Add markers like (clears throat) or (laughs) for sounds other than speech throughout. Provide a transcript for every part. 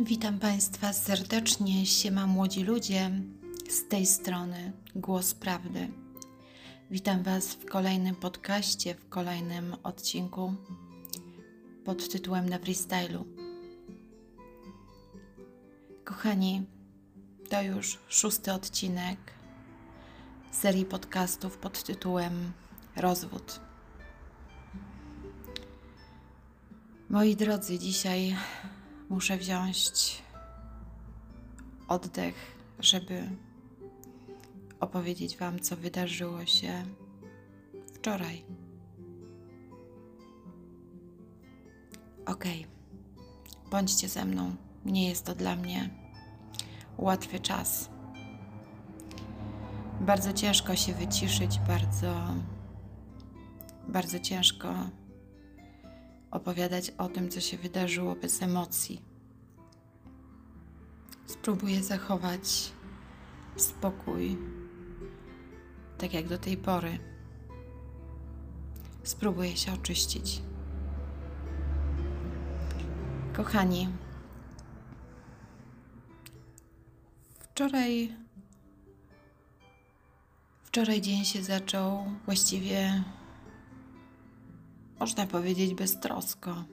Witam Państwa serdecznie, siema młodzi ludzie, z tej strony Głos Prawdy. Witam Was w kolejnym podcaście, w kolejnym odcinku pod tytułem Na freestylu. Kochani, to już szósty odcinek serii podcastów pod tytułem Rozwód. Moi drodzy, dzisiaj muszę wziąć oddech, żeby opowiedzieć Wam, co wydarzyło się wczoraj. Ok, bądźcie ze mną. Nie jest to dla mnie łatwy czas. Bardzo ciężko się wyciszyć, bardzo, bardzo ciężko opowiadać o tym, co się wydarzyło bez emocji. Spróbuję zachować spokój, tak jak do tej pory. Spróbuję się oczyścić. Kochani, wczoraj wczoraj dzień się zaczął właściwie można powiedzieć beztrosko.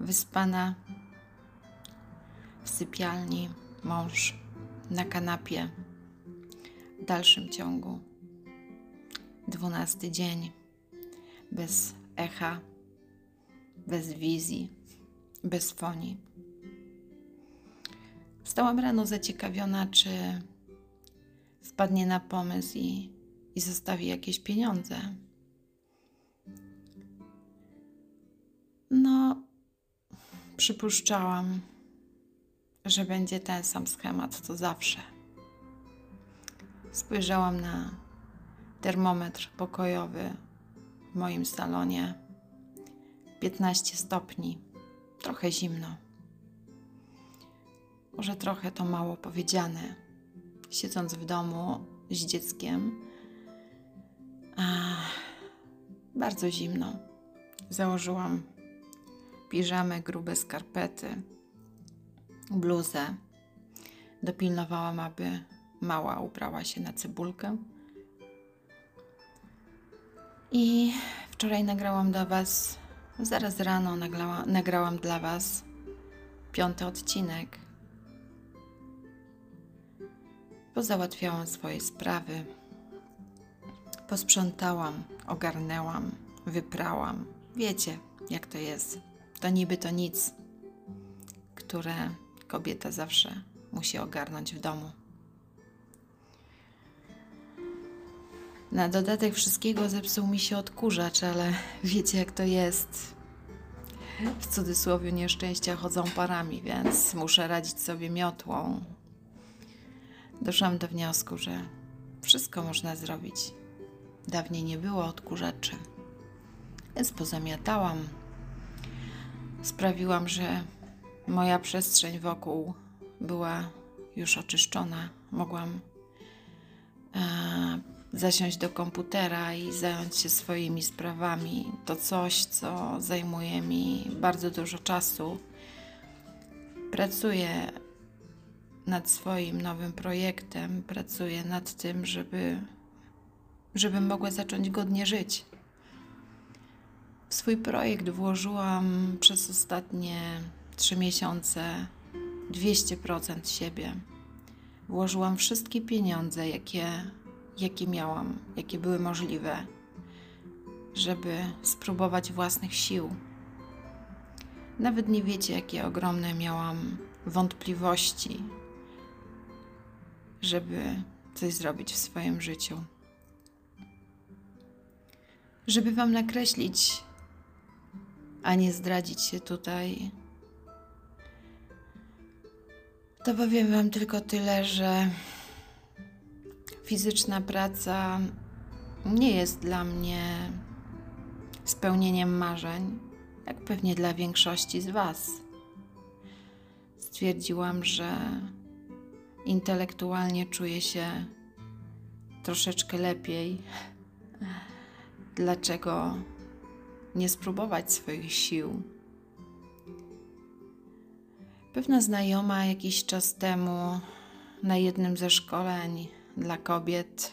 Wyspana w sypialni, mąż na kanapie. W dalszym ciągu dwunasty dzień bez echa, bez wizji, bez fonii. Wstałam rano zaciekawiona, czy wpadnie na pomysł i, i zostawi jakieś pieniądze No, przypuszczałam, że będzie ten sam schemat co zawsze. Spojrzałam na termometr pokojowy w moim salonie. 15 stopni, trochę zimno. Może trochę to mało powiedziane. Siedząc w domu z dzieckiem, ach, bardzo zimno. Założyłam piżamę, grube skarpety, bluzę. Dopilnowałam, aby mała ubrała się na cebulkę. I wczoraj nagrałam dla Was, zaraz rano nagrała, nagrałam dla Was piąty odcinek. Pozałatwiałam swoje sprawy, posprzątałam, ogarnęłam, wyprałam. Wiecie, jak to jest to niby to nic, które kobieta zawsze musi ogarnąć w domu. Na dodatek wszystkiego zepsuł mi się odkurzacz, ale wiecie jak to jest. W cudzysłowie nieszczęścia chodzą parami, więc muszę radzić sobie miotłą. Doszłam do wniosku, że wszystko można zrobić. Dawniej nie było odkurzaczy, więc pozamiatałam, sprawiłam, że moja przestrzeń wokół była już oczyszczona. Mogłam e, zasiąść do komputera i zająć się swoimi sprawami. To coś, co zajmuje mi bardzo dużo czasu. Pracuję nad swoim nowym projektem, pracuję nad tym, żeby, żeby mogła zacząć godnie żyć. W swój projekt włożyłam przez ostatnie trzy miesiące 200% siebie. Włożyłam wszystkie pieniądze, jakie, jakie miałam, jakie były możliwe, żeby spróbować własnych sił. Nawet nie wiecie, jakie ogromne miałam wątpliwości, żeby coś zrobić w swoim życiu. Żeby Wam nakreślić a nie zdradzić się tutaj. To powiem Wam tylko tyle, że fizyczna praca nie jest dla mnie spełnieniem marzeń, jak pewnie dla większości z Was. Stwierdziłam, że intelektualnie czuję się troszeczkę lepiej. Dlaczego nie spróbować swoich sił. Pewna znajoma jakiś czas temu na jednym ze szkoleń dla kobiet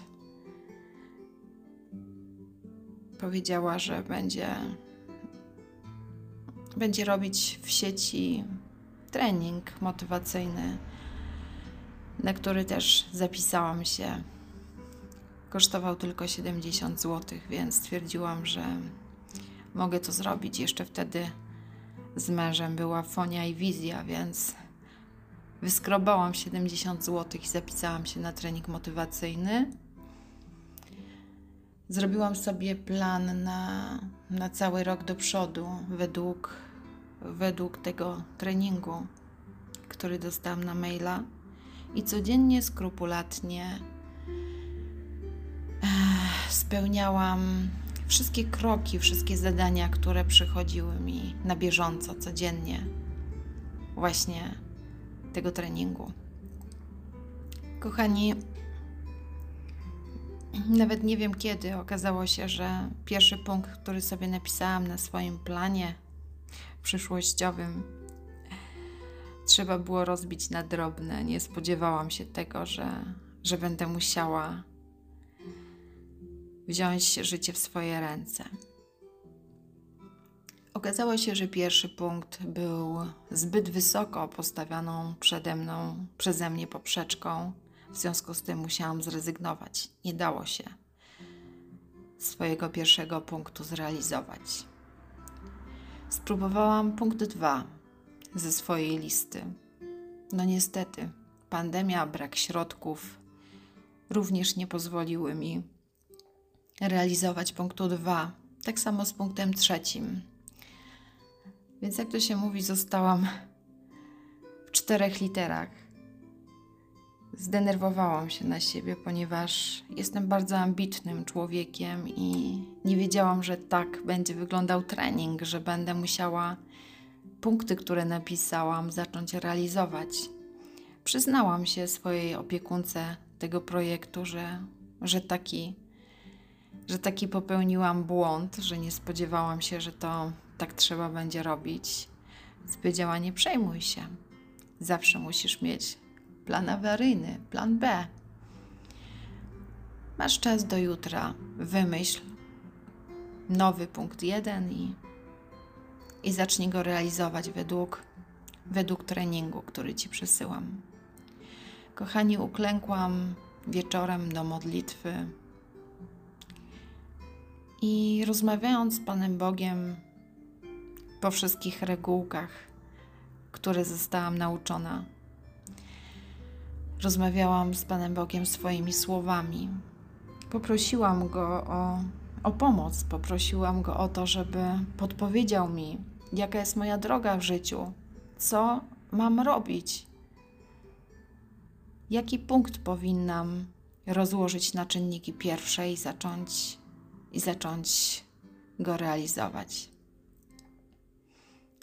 powiedziała, że będzie, będzie robić w sieci trening motywacyjny, na który też zapisałam się. Kosztował tylko 70 zł, więc stwierdziłam, że mogę to zrobić. Jeszcze wtedy z mężem była fonia i wizja, więc wyskrobałam 70 zł i zapisałam się na trening motywacyjny. Zrobiłam sobie plan na, na cały rok do przodu według, według tego treningu, który dostałam na maila i codziennie, skrupulatnie spełniałam wszystkie kroki, wszystkie zadania, które przychodziły mi na bieżąco, codziennie, właśnie tego treningu. Kochani, nawet nie wiem kiedy okazało się, że pierwszy punkt, który sobie napisałam na swoim planie przyszłościowym, trzeba było rozbić na drobne. Nie spodziewałam się tego, że, że będę musiała wziąć życie w swoje ręce. Okazało się, że pierwszy punkt był zbyt wysoko postawioną przede mną, przeze mnie poprzeczką. W związku z tym musiałam zrezygnować. Nie dało się swojego pierwszego punktu zrealizować. Spróbowałam punkt dwa ze swojej listy. No niestety, pandemia, brak środków również nie pozwoliły mi realizować punktu 2. Tak samo z punktem trzecim. Więc jak to się mówi, zostałam w czterech literach. Zdenerwowałam się na siebie, ponieważ jestem bardzo ambitnym człowiekiem i nie wiedziałam, że tak będzie wyglądał trening, że będę musiała punkty, które napisałam, zacząć realizować. Przyznałam się swojej opiekunce tego projektu, że, że taki że taki popełniłam błąd, że nie spodziewałam się, że to tak trzeba będzie robić. Więc Nie przejmuj się. Zawsze musisz mieć plan awaryjny, plan B. Masz czas do jutra, wymyśl nowy punkt jeden i, i zacznij go realizować według, według treningu, który ci przesyłam. Kochani, uklękłam wieczorem do modlitwy i rozmawiając z Panem Bogiem po wszystkich regułkach, które zostałam nauczona, rozmawiałam z Panem Bogiem swoimi słowami. Poprosiłam Go o, o pomoc, poprosiłam Go o to, żeby podpowiedział mi, jaka jest moja droga w życiu, co mam robić, jaki punkt powinnam rozłożyć na czynniki pierwsze i zacząć i zacząć go realizować.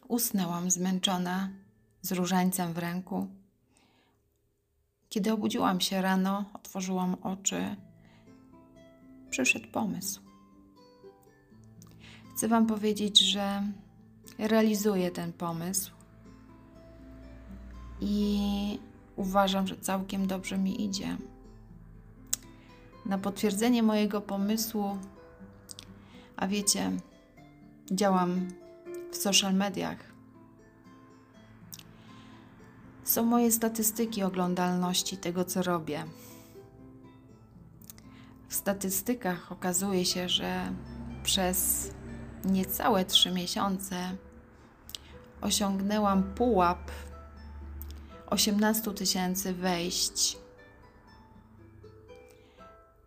Usnęłam zmęczona, z różańcem w ręku. Kiedy obudziłam się rano, otworzyłam oczy, przyszedł pomysł. Chcę Wam powiedzieć, że realizuję ten pomysł i uważam, że całkiem dobrze mi idzie. Na potwierdzenie mojego pomysłu a wiecie, działam w social mediach. Są moje statystyki oglądalności tego, co robię. W statystykach okazuje się, że przez niecałe trzy miesiące osiągnęłam pułap 18 tysięcy wejść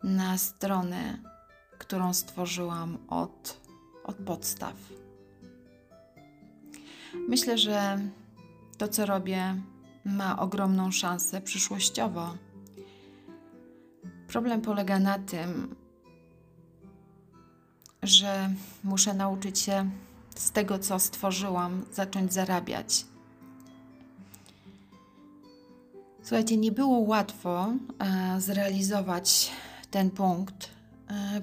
na stronę którą stworzyłam od, od podstaw. Myślę, że to, co robię, ma ogromną szansę przyszłościowo. Problem polega na tym, że muszę nauczyć się z tego, co stworzyłam, zacząć zarabiać. Słuchajcie, nie było łatwo e, zrealizować ten punkt,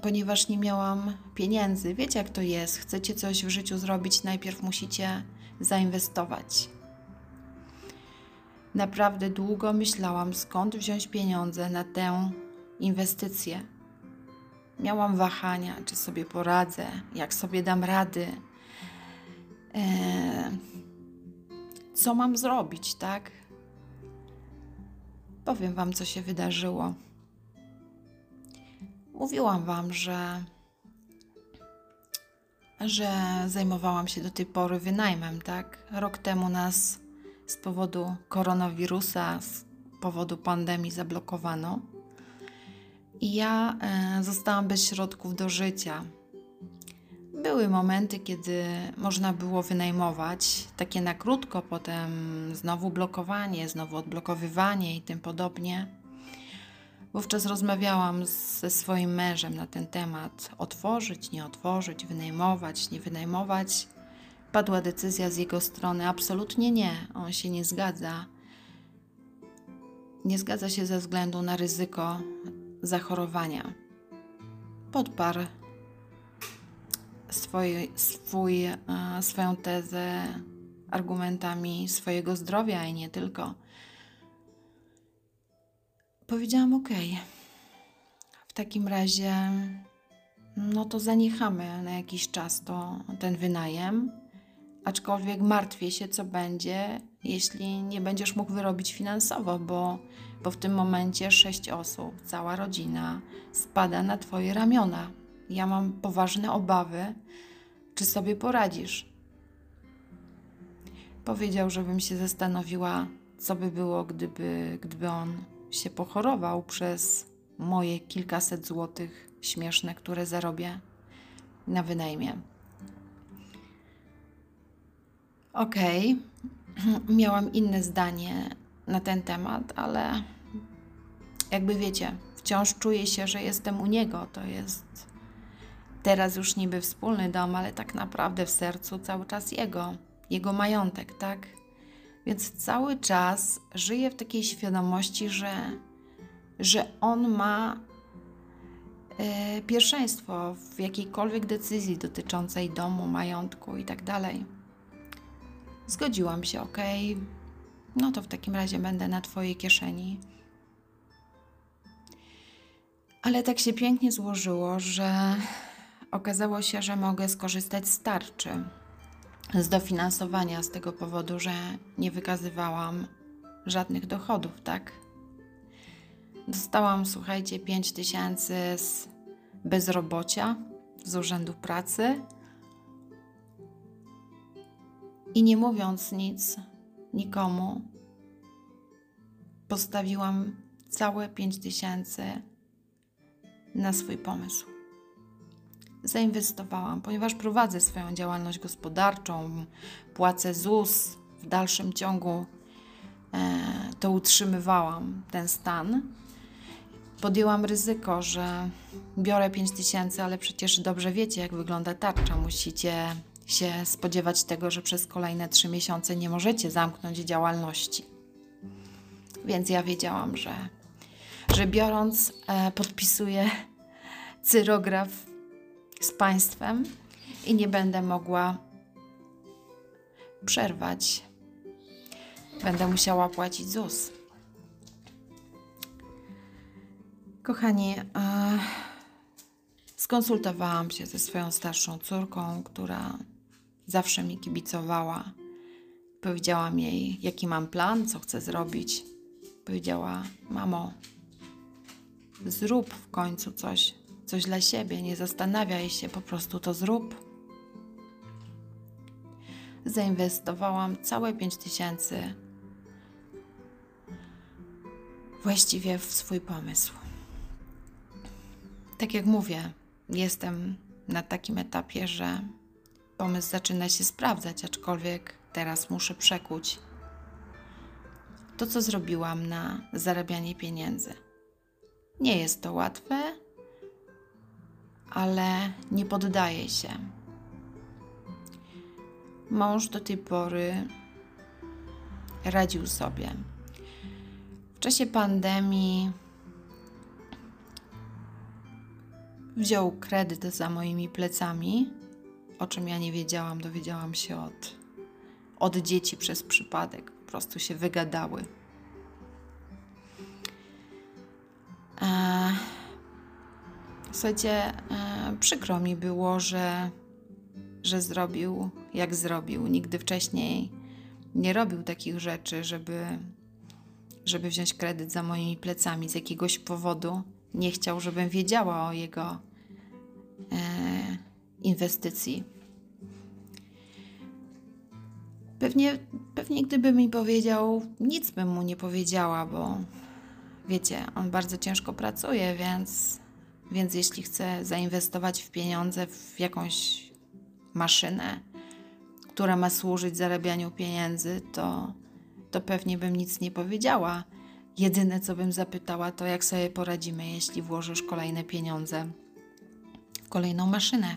ponieważ nie miałam pieniędzy. Wiecie, jak to jest? Chcecie coś w życiu zrobić, najpierw musicie zainwestować. Naprawdę długo myślałam, skąd wziąć pieniądze na tę inwestycję. Miałam wahania, czy sobie poradzę, jak sobie dam rady. Eee, co mam zrobić, tak? Powiem Wam, co się wydarzyło. Mówiłam Wam, że, że zajmowałam się do tej pory wynajmem, tak? Rok temu nas z powodu koronawirusa, z powodu pandemii zablokowano. I ja e, zostałam bez środków do życia. Były momenty, kiedy można było wynajmować, takie na krótko, potem znowu blokowanie, znowu odblokowywanie i tym podobnie. Wówczas rozmawiałam ze swoim mężem na ten temat: otworzyć, nie otworzyć, wynajmować, nie wynajmować. Padła decyzja z jego strony: absolutnie nie, on się nie zgadza. Nie zgadza się ze względu na ryzyko zachorowania. Podparł swój, swój, e, swoją tezę argumentami swojego zdrowia i nie tylko. Powiedziałam: OK, w takim razie, no to zaniechamy na jakiś czas to, ten wynajem, aczkolwiek martwię się, co będzie, jeśli nie będziesz mógł wyrobić finansowo, bo, bo w tym momencie sześć osób, cała rodzina spada na Twoje ramiona. Ja mam poważne obawy, czy sobie poradzisz. Powiedział, żebym się zastanowiła, co by było, gdyby, gdyby on się pochorował przez moje kilkaset złotych śmieszne, które zarobię na wynajmie. Okej, okay. (clears throat) miałam inne zdanie na ten temat, ale jakby wiecie, wciąż czuję się, że jestem u niego. To jest teraz już niby wspólny dom, ale tak naprawdę w sercu cały czas jego, jego majątek, tak? Więc cały czas żyję w takiej świadomości, że, że on ma e, pierwszeństwo w jakiejkolwiek decyzji dotyczącej domu, majątku i tak. Zgodziłam się, ok. No to w takim razie będę na Twojej kieszeni. Ale tak się pięknie złożyło, że okazało się, że mogę skorzystać z tarczy z dofinansowania z tego powodu, że nie wykazywałam żadnych dochodów, tak? Dostałam, słuchajcie, 5 tysięcy z bezrobocia, z urzędu pracy. I nie mówiąc nic nikomu, postawiłam całe 5 tysięcy na swój pomysł zainwestowałam, ponieważ prowadzę swoją działalność gospodarczą, płacę ZUS, w dalszym ciągu e, to utrzymywałam, ten stan. Podjęłam ryzyko, że biorę 5 tysięcy, ale przecież dobrze wiecie, jak wygląda tarcza. Musicie się spodziewać tego, że przez kolejne 3 miesiące nie możecie zamknąć działalności. Więc ja wiedziałam, że, że biorąc, e, podpisuję cyrograf z państwem i nie będę mogła przerwać. Będę musiała płacić ZUS. Kochani, skonsultowałam się ze swoją starszą córką, która zawsze mi kibicowała. Powiedziałam jej, jaki mam plan, co chcę zrobić. Powiedziała: Mamo, zrób w końcu coś coś dla siebie, nie zastanawiaj się, po prostu to zrób. Zainwestowałam całe 5 tysięcy właściwie w swój pomysł. Tak jak mówię, jestem na takim etapie, że pomysł zaczyna się sprawdzać, aczkolwiek teraz muszę przekuć to, co zrobiłam na zarabianie pieniędzy. Nie jest to łatwe, ale nie poddaje się. Mąż do tej pory radził sobie. W czasie pandemii wziął kredyt za moimi plecami, o czym ja nie wiedziałam, dowiedziałam się od, od dzieci przez przypadek, po prostu się wygadały. Eee, słuchajcie, e, przykro mi było, że, że zrobił jak zrobił. Nigdy wcześniej nie robił takich rzeczy, żeby, żeby wziąć kredyt za moimi plecami z jakiegoś powodu. Nie chciał, żebym wiedziała o jego e, inwestycji. Pewnie, pewnie gdyby mi powiedział, nic bym mu nie powiedziała, bo wiecie, on bardzo ciężko pracuje, więc, więc jeśli chce zainwestować w pieniądze, w jakąś maszynę, która ma służyć zarabianiu pieniędzy, to, to pewnie bym nic nie powiedziała. Jedyne, co bym zapytała, to jak sobie poradzimy, jeśli włożysz kolejne pieniądze w kolejną maszynę.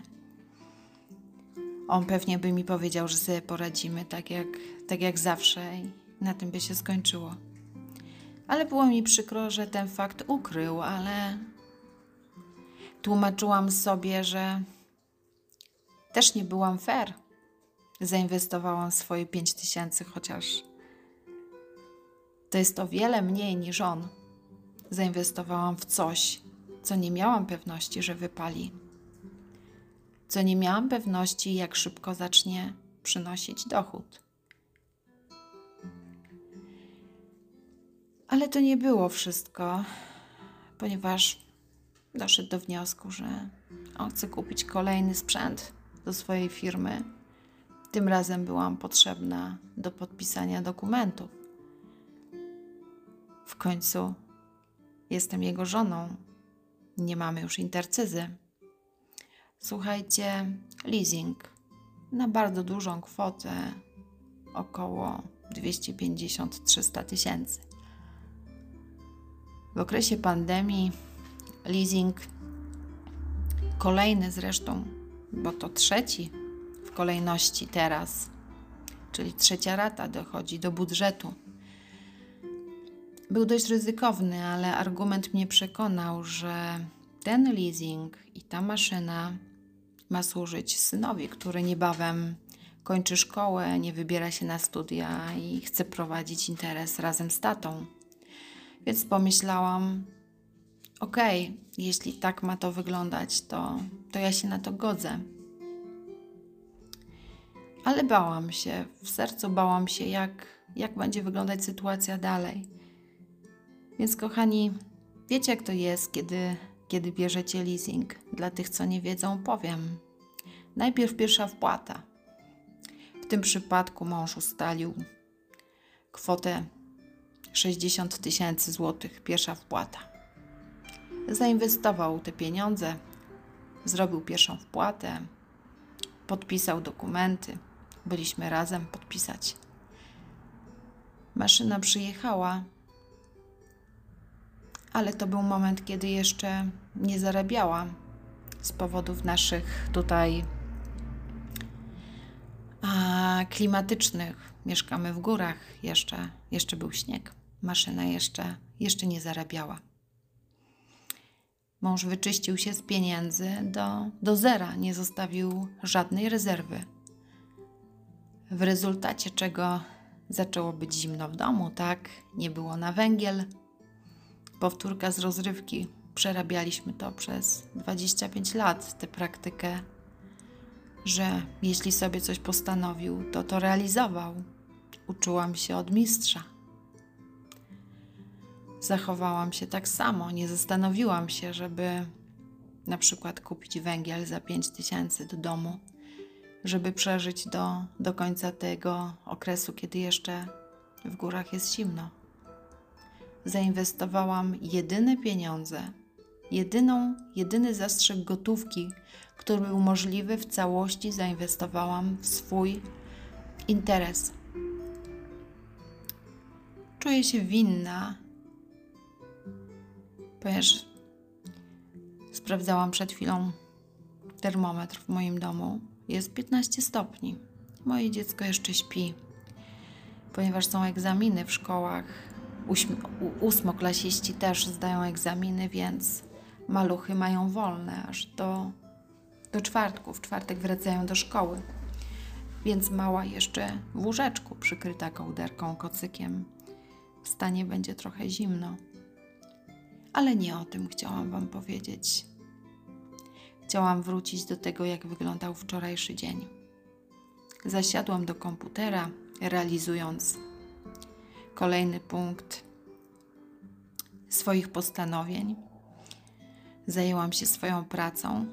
On pewnie by mi powiedział, że sobie poradzimy tak jak, tak jak zawsze i na tym by się skończyło. Ale było mi przykro, że ten fakt ukrył, ale tłumaczyłam sobie, że też nie byłam fair. Zainwestowałam swoje 5 tysięcy, chociaż to jest o wiele mniej niż on. Zainwestowałam w coś, co nie miałam pewności, że wypali. Co nie miałam pewności, jak szybko zacznie przynosić dochód. Ale to nie było wszystko, ponieważ doszedł do wniosku, że on chce kupić kolejny sprzęt do swojej firmy. Tym razem byłam potrzebna do podpisania dokumentów. W końcu jestem jego żoną. Nie mamy już intercyzy. Słuchajcie, leasing na bardzo dużą kwotę około 250-300 tysięcy. W okresie pandemii leasing kolejny zresztą, bo to trzeci w kolejności teraz, czyli trzecia rata dochodzi do budżetu. Był dość ryzykowny, ale argument mnie przekonał, że ten leasing i ta maszyna ma służyć synowi, który niebawem kończy szkołę, nie wybiera się na studia i chce prowadzić interes razem z tatą. Więc pomyślałam, okej, okay, jeśli tak ma to wyglądać, to, to ja się na to godzę. Ale bałam się, w sercu bałam się, jak, jak będzie wyglądać sytuacja dalej. Więc, kochani, wiecie, jak to jest, kiedy, kiedy bierzecie leasing. Dla tych, co nie wiedzą, powiem. Najpierw pierwsza wpłata. W tym przypadku mąż ustalił kwotę 60 tysięcy złotych, pierwsza wpłata. Zainwestował te pieniądze, zrobił pierwszą wpłatę, podpisał dokumenty. Byliśmy razem podpisać. Maszyna przyjechała, ale to był moment, kiedy jeszcze nie zarabiała z powodów naszych tutaj a, klimatycznych. Mieszkamy w górach, jeszcze, jeszcze był śnieg maszyna jeszcze, jeszcze nie zarabiała. Mąż wyczyścił się z pieniędzy do, do zera, nie zostawił żadnej rezerwy. W rezultacie czego zaczęło być zimno w domu, tak? Nie było na węgiel. Powtórka z rozrywki. Przerabialiśmy to przez 25 lat, tę praktykę, że jeśli sobie coś postanowił, to to realizował. Uczyłam się od mistrza zachowałam się tak samo. Nie zastanowiłam się, żeby na przykład kupić węgiel za 5 tysięcy do domu, żeby przeżyć do, do końca tego okresu, kiedy jeszcze w górach jest zimno. Zainwestowałam jedyne pieniądze, jedyną, jedyny zastrzyk gotówki, który był możliwy w całości, zainwestowałam w swój interes. Czuję się winna ponieważ sprawdzałam przed chwilą termometr w moim domu. Jest 15 stopni. Moje dziecko jeszcze śpi, ponieważ są egzaminy w szkołach. Ósmoklasiści też zdają egzaminy, więc maluchy mają wolne aż do, do czwartku. W czwartek wracają do szkoły. Więc mała jeszcze w łóżeczku, przykryta kołderką, kocykiem. W stanie będzie trochę zimno Ale nie o tym chciałam Wam powiedzieć. Chciałam wrócić do tego, jak wyglądał wczorajszy dzień. Zasiadłam do komputera, realizując kolejny punkt swoich postanowień. Zajęłam się swoją pracą.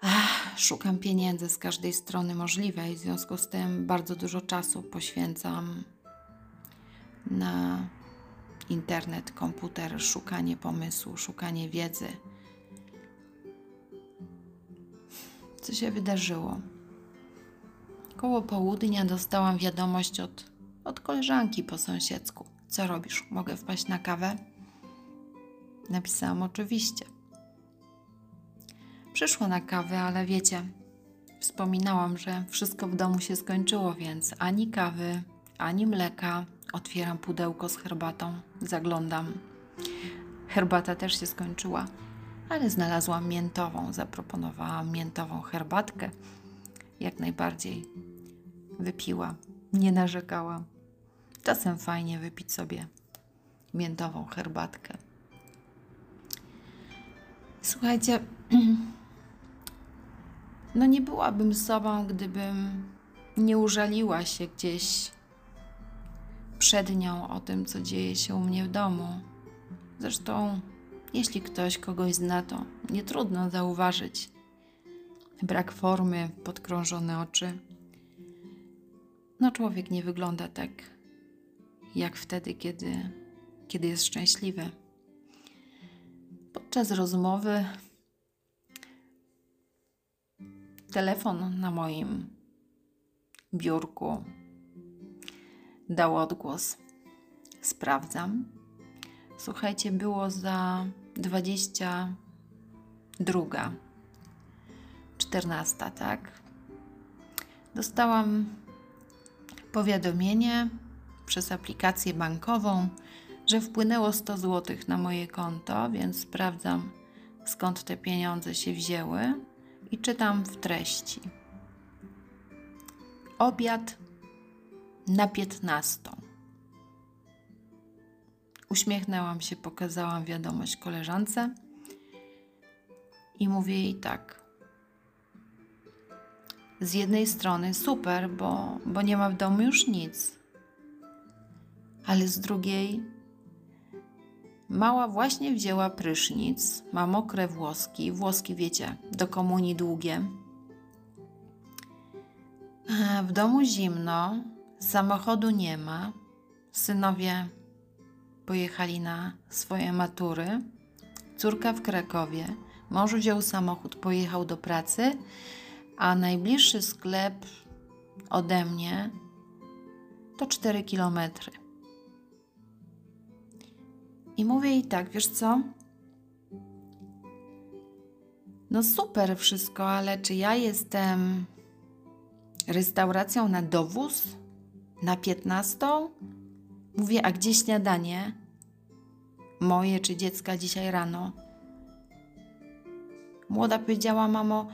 Ach, szukam pieniędzy z każdej strony możliwej, w związku z tym bardzo dużo czasu poświęcam na internet, komputer, szukanie pomysłu, szukanie wiedzy. Co się wydarzyło? Koło południa dostałam wiadomość od, od koleżanki po sąsiedzku. Co robisz? Mogę wpaść na kawę? Napisałam oczywiście. Przyszła na kawę, ale wiecie, wspominałam, że wszystko w domu się skończyło, więc ani kawy, ani mleka. Otwieram pudełko z herbatą, zaglądam. Herbata też się skończyła, ale znalazłam miętową. Zaproponowałam miętową herbatkę. Jak najbardziej wypiła, nie narzekała. Czasem fajnie wypić sobie miętową herbatkę. Słuchajcie, (clears throat) no nie byłabym sobą, gdybym nie użaliła się gdzieś przed nią o tym, co dzieje się u mnie w domu. Zresztą, jeśli ktoś kogoś zna, to nie trudno zauważyć brak formy, podkrążone oczy. No, człowiek nie wygląda tak jak wtedy, kiedy, kiedy jest szczęśliwy. Podczas rozmowy telefon na moim biurku dał odgłos. Sprawdzam. Słuchajcie, było za 22, 14, tak? Dostałam powiadomienie przez aplikację bankową, że wpłynęło 100 zł na moje konto, więc sprawdzam skąd te pieniądze się wzięły i czytam w treści. Obiad na 15. Uśmiechnęłam się, pokazałam wiadomość koleżance i mówię jej tak. Z jednej strony super, bo, bo nie ma w domu już nic, ale z drugiej mała właśnie wzięła prysznic, ma mokre włoski, włoski wiecie, do komunii długie. W domu zimno, samochodu nie ma. Synowie pojechali na swoje matury. Córka w Krakowie. Mąż wziął samochód, pojechał do pracy, a najbliższy sklep ode mnie to 4 kilometry. I mówię jej tak, wiesz co? No super wszystko, ale czy ja jestem restauracją na dowóz? Na 15? Mówię, a gdzie śniadanie? Moje czy dziecka dzisiaj rano? Młoda powiedziała, mamo,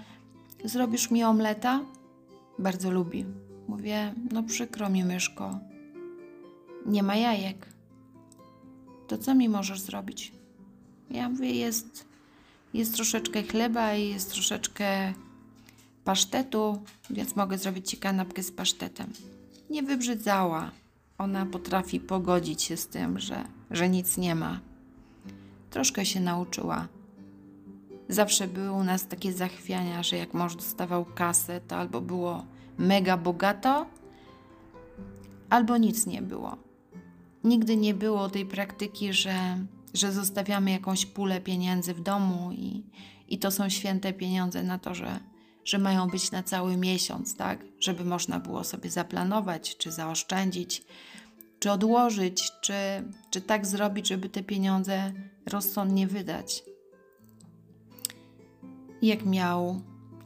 zrobisz mi omleta? Bardzo lubi. Mówię, no przykro mi, myszko. Nie ma jajek. To co mi możesz zrobić? Ja mówię, jest, jest troszeczkę chleba i jest troszeczkę pasztetu, więc mogę zrobić Ci kanapkę z pasztetem. Nie wybrzydzała. Ona potrafi pogodzić się z tym, że, że nic nie ma. Troszkę się nauczyła. Zawsze były u nas takie zachwiania, że jak mąż dostawał kasę, to albo było mega bogato, albo nic nie było. Nigdy nie było tej praktyki, że, że zostawiamy jakąś pulę pieniędzy w domu i, i to są święte pieniądze na to, że, że mają być na cały miesiąc, tak? Żeby można było sobie zaplanować, czy zaoszczędzić, czy odłożyć, czy, czy tak zrobić, żeby te pieniądze rozsądnie wydać. Jak miał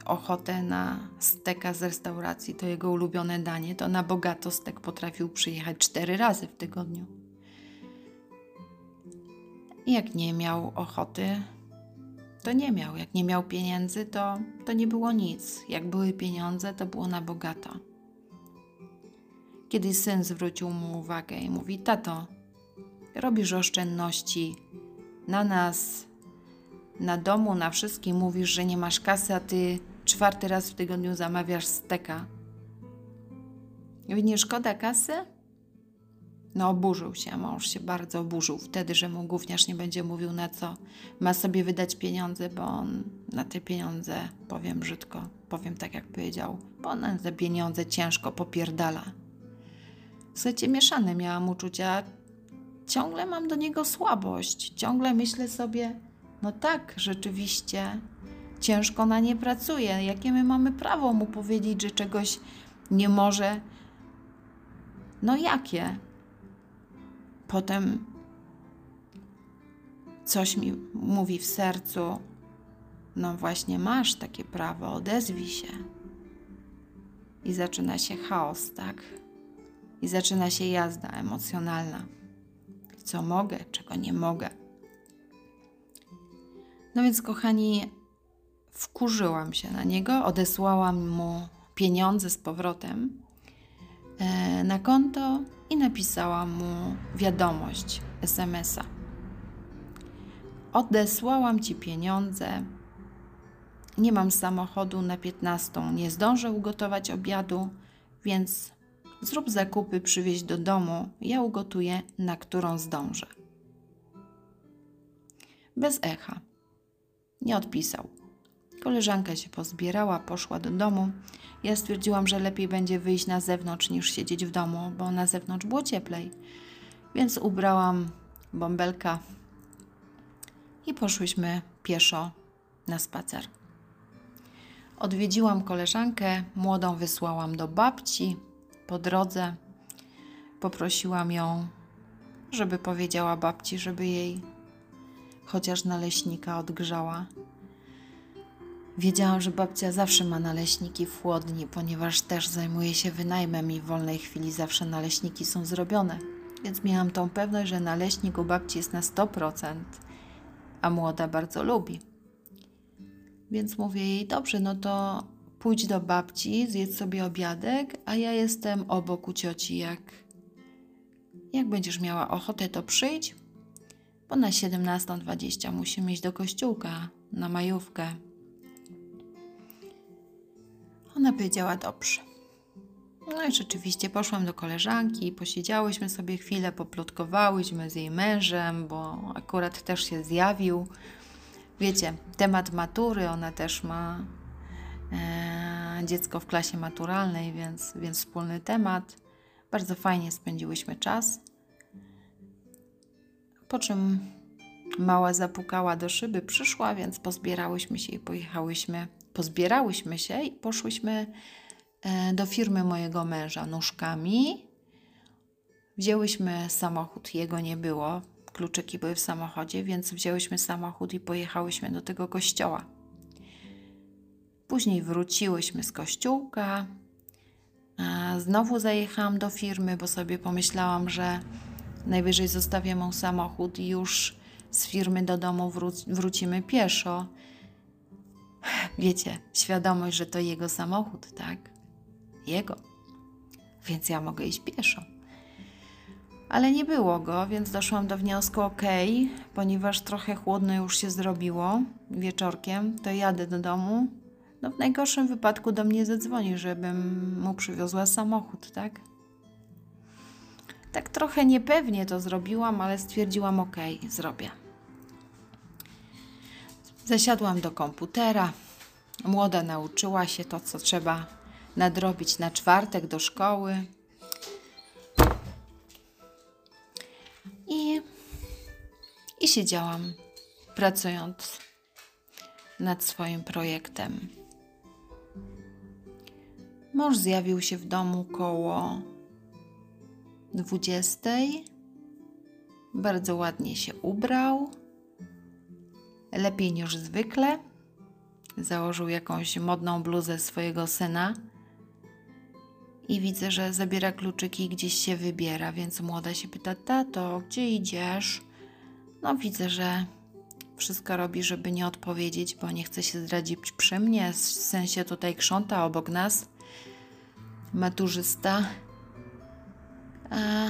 ochotę na steka z restauracji, to jego ulubione danie, to na bogato stek potrafił przyjechać cztery razy w tygodniu. Jak nie miał ochoty, to nie miał. Jak nie miał pieniędzy, to, to nie było nic. Jak były pieniądze, to było na bogato. Kiedy syn zwrócił mu uwagę i mówi: Tato, robisz oszczędności na nas, na domu, na wszystkim. Mówisz, że nie masz kasy, a ty czwarty raz w tygodniu zamawiasz steka. Nie szkoda kasy? No, oburzył się, mąż się bardzo oburzył wtedy, że mu gówniarz nie będzie mówił na co ma sobie wydać pieniądze, bo on na te pieniądze, powiem brzydko, powiem tak jak powiedział, bo on na te pieniądze ciężko popierdala. Słuchajcie, mieszane miałam uczucia, ciągle mam do niego słabość, ciągle myślę sobie, no tak, rzeczywiście, ciężko na nie pracuje, jakie my mamy prawo mu powiedzieć, że czegoś nie może, no jakie? Potem coś mi mówi w sercu, no właśnie masz takie prawo, odezwij się. I zaczyna się chaos, tak? I zaczyna się jazda emocjonalna. Co mogę, czego nie mogę. No więc, kochani, wkurzyłam się na niego, odesłałam mu pieniądze z powrotem na konto i napisałam mu wiadomość SMS-a. Odesłałam ci pieniądze. Nie mam samochodu na 15. Nie zdążę ugotować obiadu, więc zrób zakupy, przywieź do domu. Ja ugotuję, na którą zdążę. Bez echa. Nie odpisał. Koleżanka się pozbierała, poszła do domu. Ja stwierdziłam, że lepiej będzie wyjść na zewnątrz niż siedzieć w domu, bo na zewnątrz było cieplej. Więc ubrałam bąbelka i poszłyśmy pieszo na spacer. Odwiedziłam koleżankę, młodą wysłałam do babci po drodze. Poprosiłam ją, żeby powiedziała babci, żeby jej chociaż naleśnika odgrzała. Wiedziałam, że babcia zawsze ma naleśniki w chłodni, ponieważ też zajmuje się wynajmem i w wolnej chwili zawsze naleśniki są zrobione. Więc miałam tą pewność, że naleśnik u babci jest na 100%, a młoda bardzo lubi. Więc mówię jej, dobrze, no to pójdź do babci, zjedz sobie obiadek, a ja jestem obok u cioci. Jak, jak będziesz miała ochotę, to przyjdź, bo na 17.20 musimy iść do kościółka na majówkę. Ona powiedziała dobrze. No i rzeczywiście poszłam do koleżanki, posiedziałyśmy sobie chwilę, poplotkowałyśmy z jej mężem, bo akurat też się zjawił. Wiecie, temat matury, ona też ma e, dziecko w klasie maturalnej, więc, więc wspólny temat. Bardzo fajnie spędziłyśmy czas. Po czym mała zapukała do szyby, przyszła, więc pozbierałyśmy się i pojechałyśmy pozbierałyśmy się i poszłyśmy e, do firmy mojego męża nóżkami. Wzięłyśmy samochód, jego nie było, kluczyki były w samochodzie, więc wzięłyśmy samochód i pojechałyśmy do tego kościoła. Później wróciłyśmy z kościółka. Znowu zajechałam do firmy, bo sobie pomyślałam, że najwyżej zostawię mu samochód i już z firmy do domu wró- wrócimy pieszo wiecie, świadomość, że to jego samochód, tak? Jego. Więc ja mogę iść pieszo. Ale nie było go, więc doszłam do wniosku, ok, ponieważ trochę chłodno już się zrobiło wieczorkiem, to jadę do domu. No w najgorszym wypadku do mnie zadzwoni, żebym mu przywiozła samochód, tak? Tak trochę niepewnie to zrobiłam, ale stwierdziłam, ok, zrobię. Zasiadłam do komputera. Młoda nauczyła się to, co trzeba nadrobić na czwartek do szkoły. I, i siedziałam, pracując nad swoim projektem. Mąż zjawił się w domu koło dwudziestej. Bardzo ładnie się ubrał lepiej niż zwykle. Założył jakąś modną bluzę swojego syna i widzę, że zabiera kluczyki i gdzieś się wybiera, więc młoda się pyta: Tato, gdzie idziesz? No, widzę, że wszystko robi, żeby nie odpowiedzieć, bo nie chce się zdradzić przy mnie, w sensie tutaj krząta obok nas, maturzysta. A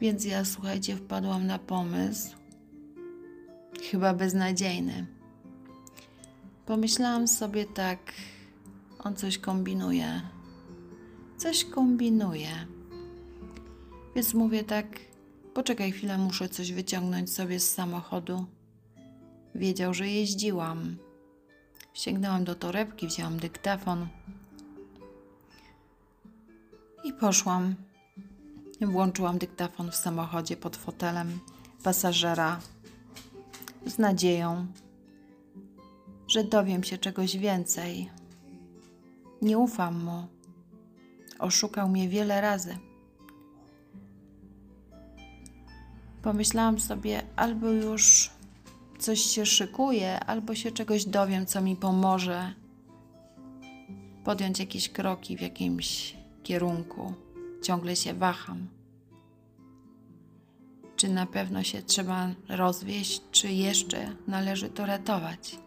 Więc ja, słuchajcie, wpadłam na pomysł, chyba beznadziejny. Pomyślałam sobie tak, on coś kombinuje. Coś kombinuje. Więc mówię tak, poczekaj chwilę, muszę coś wyciągnąć sobie z samochodu. Wiedział, że jeździłam. Sięgnęłam do torebki, wzięłam dyktafon i poszłam. Włączyłam dyktafon w samochodzie pod fotelem pasażera z nadzieją, że dowiem się czegoś więcej. Nie ufam mu. Oszukał mnie wiele razy. Pomyślałam sobie, albo już coś się szykuje, albo się czegoś dowiem, co mi pomoże podjąć jakieś kroki w jakimś kierunku. Ciągle się waham. Czy na pewno się trzeba rozwieść, czy jeszcze należy to ratować?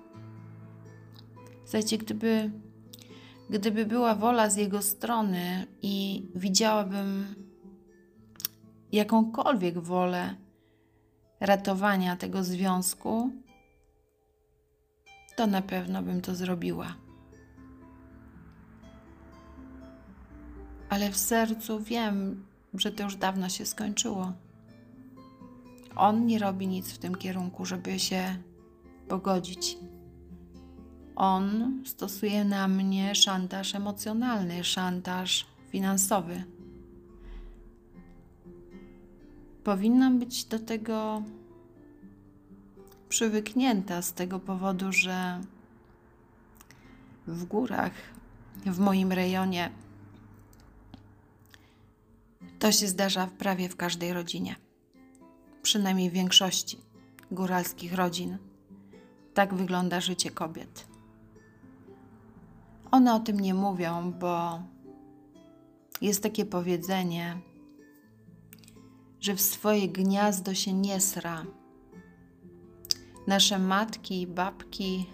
Słuchajcie, gdyby, gdyby była wola z jego strony i widziałabym jakąkolwiek wolę ratowania tego związku, to na pewno bym to zrobiła. Ale w sercu wiem, że to już dawno się skończyło. On nie robi nic w tym kierunku, żeby się pogodzić. On stosuje na mnie szantaż emocjonalny, szantaż finansowy. Powinnam być do tego przywyknięta z tego powodu, że w górach, w moim rejonie, to się zdarza prawie w każdej rodzinie, przynajmniej w większości góralskich rodzin. Tak wygląda życie kobiet. One o tym nie mówią, bo jest takie powiedzenie, że w swoje gniazdo się nie sra. Nasze matki i babki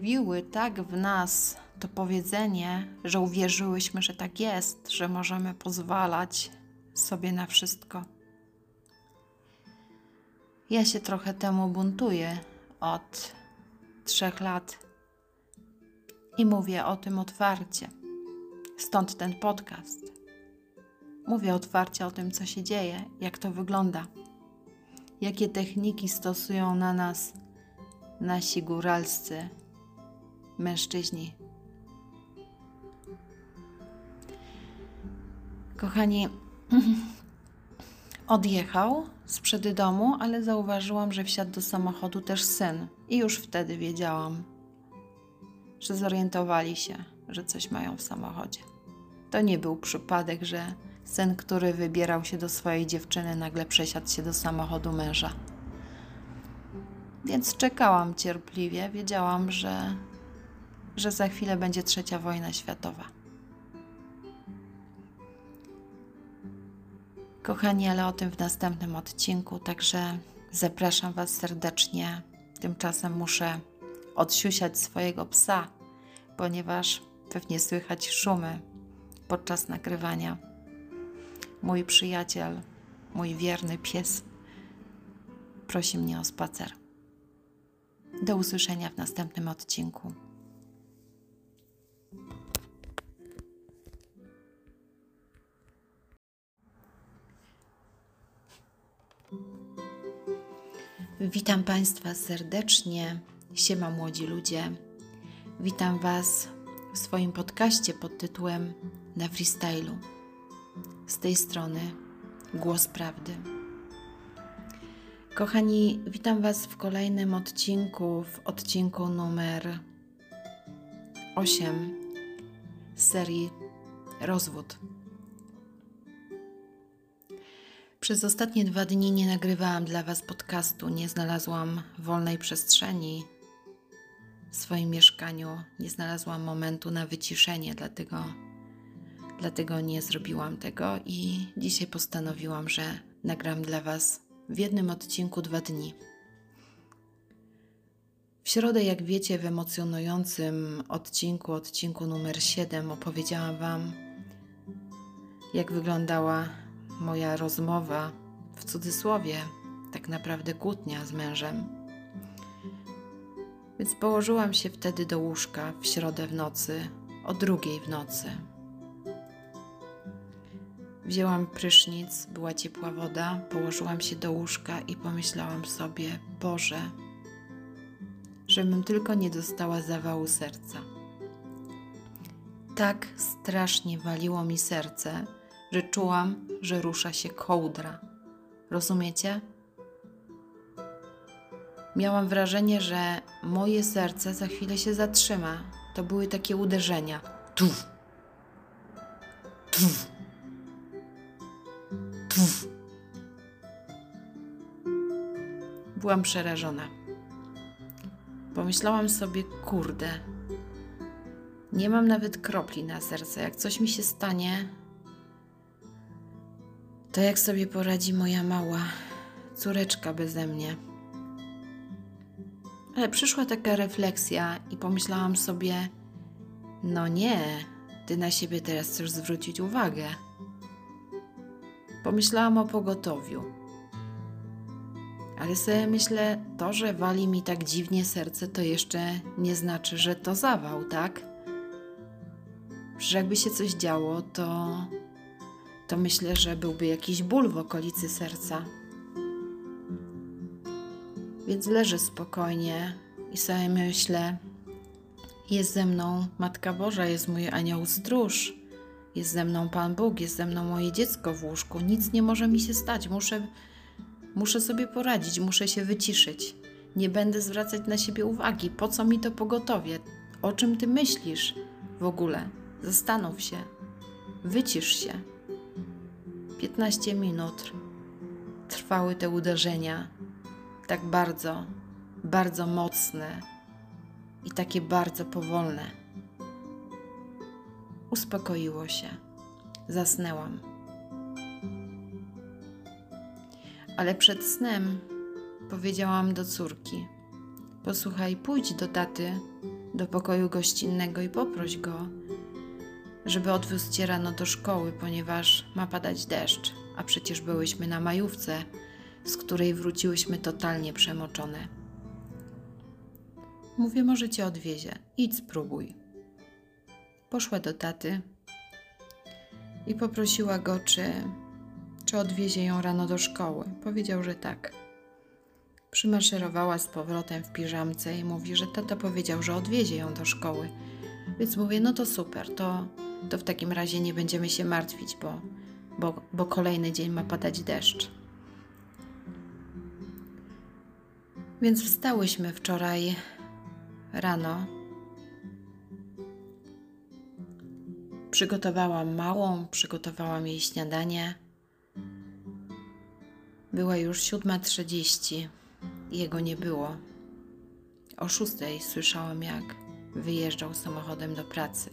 wiły tak w nas to powiedzenie, że uwierzyłyśmy, że tak jest, że możemy pozwalać sobie na wszystko. Ja się trochę temu buntuję od trzech lat i mówię o tym otwarcie. Stąd ten podcast. Mówię otwarcie o tym, co się dzieje, jak to wygląda, jakie techniki stosują na nas nasi góralscy mężczyźni. Kochani, (laughs) odjechał sprzed domu, ale zauważyłam, że wsiadł do samochodu też syn. I już wtedy wiedziałam, że zorientowali się, że coś mają w samochodzie. To nie był przypadek, że Syn, który wybierał się do swojej dziewczyny, nagle przesiadł się do samochodu męża. Więc czekałam cierpliwie, wiedziałam, że, że za chwilę będzie trzecia wojna światowa. Kochani, ale o tym w następnym odcinku, także zapraszam Was serdecznie. Tymczasem muszę odsiusiać swojego psa, ponieważ pewnie słychać szumy podczas nagrywania mój przyjaciel, mój wierny pies, prosi mnie o spacer. Do usłyszenia w następnym odcinku. Witam Państwa serdecznie. Siema młodzi ludzie. Witam Was w swoim podcaście pod tytułem Na freestylu. Z tej strony Głos Prawdy. Kochani, witam Was w kolejnym odcinku, w odcinku numer 8 z serii Rozwód. Przez ostatnie dwa dni nie nagrywałam dla Was podcastu, nie znalazłam wolnej przestrzeni w swoim mieszkaniu, nie znalazłam momentu na wyciszenie, dlatego dlatego nie zrobiłam tego i dzisiaj postanowiłam, że nagram dla Was w jednym odcinku dwa dni. W środę, jak wiecie, w emocjonującym odcinku, odcinku numer 7, opowiedziałam Wam jak wyglądała moja rozmowa, w cudzysłowie, tak naprawdę kłótnia z mężem. Więc położyłam się wtedy do łóżka w środę w nocy, o drugiej w nocy. Wzięłam prysznic, była ciepła woda, położyłam się do łóżka i pomyślałam sobie: Boże, żebym tylko nie dostała zawału serca. Tak strasznie waliło mi serce, że czułam, że rusza się kołdra. Rozumiecie? Miałam wrażenie, że moje serce za chwilę się zatrzyma. To były takie uderzenia. Tuf, tuf, tuf. Byłam przerażona. Pomyślałam sobie, kurde, nie mam nawet kropli na serce. Jak coś mi się stanie, to jak sobie poradzi moja mała córeczka beze mnie. Ale przyszła taka refleksja i pomyślałam sobie: No nie, ty na siebie teraz chcesz zwrócić uwagę. Pomyślałam o pogotowiu. Ale sobie myślę, to, że wali mi tak dziwnie serce, to jeszcze nie znaczy, że to zawał, tak? Że jakby się coś działo, to, to myślę, że byłby jakiś ból w okolicy serca. Więc leżę spokojnie i sobie myślę, jest ze mną Matka Boża, jest mój anioł stróż, jest ze mną Pan Bóg, jest ze mną moje dziecko w łóżku. Nic nie może mi się stać. Muszę, muszę sobie poradzić, muszę się wyciszyć. Nie będę zwracać na siebie uwagi. Po co mi to pogotowie? O czym ty myślisz w ogóle? Zastanów się. Wycisz się. 15 minut trwały te uderzenia tak bardzo, bardzo mocne i takie bardzo powolne. Uspokoiło się. Zasnęłam. Ale przed snem powiedziałam do córki: Posłuchaj, pójdź do taty do pokoju gościnnego i poproś go, żeby odwiózł cię rano do szkoły, ponieważ ma padać deszcz, a przecież byłyśmy na majówce z której wróciłyśmy totalnie przemoczone. Mówię, może cię odwiezie. Idź, spróbuj. Poszła do taty i poprosiła go, czy, czy odwiezie ją rano do szkoły. Powiedział, że tak. Przymaszerowała z powrotem w piżamce i mówi, że tata powiedział, że odwiezie ją do szkoły. Więc mówię, no to super, to, to w takim razie nie będziemy się martwić, bo, bo, bo kolejny dzień ma padać deszcz. Więc wstałyśmy wczoraj rano. Przygotowałam małą, przygotowałam jej śniadanie. Była już 7.30. Jego nie było. O szóstej słyszałam, jak wyjeżdżał samochodem do pracy.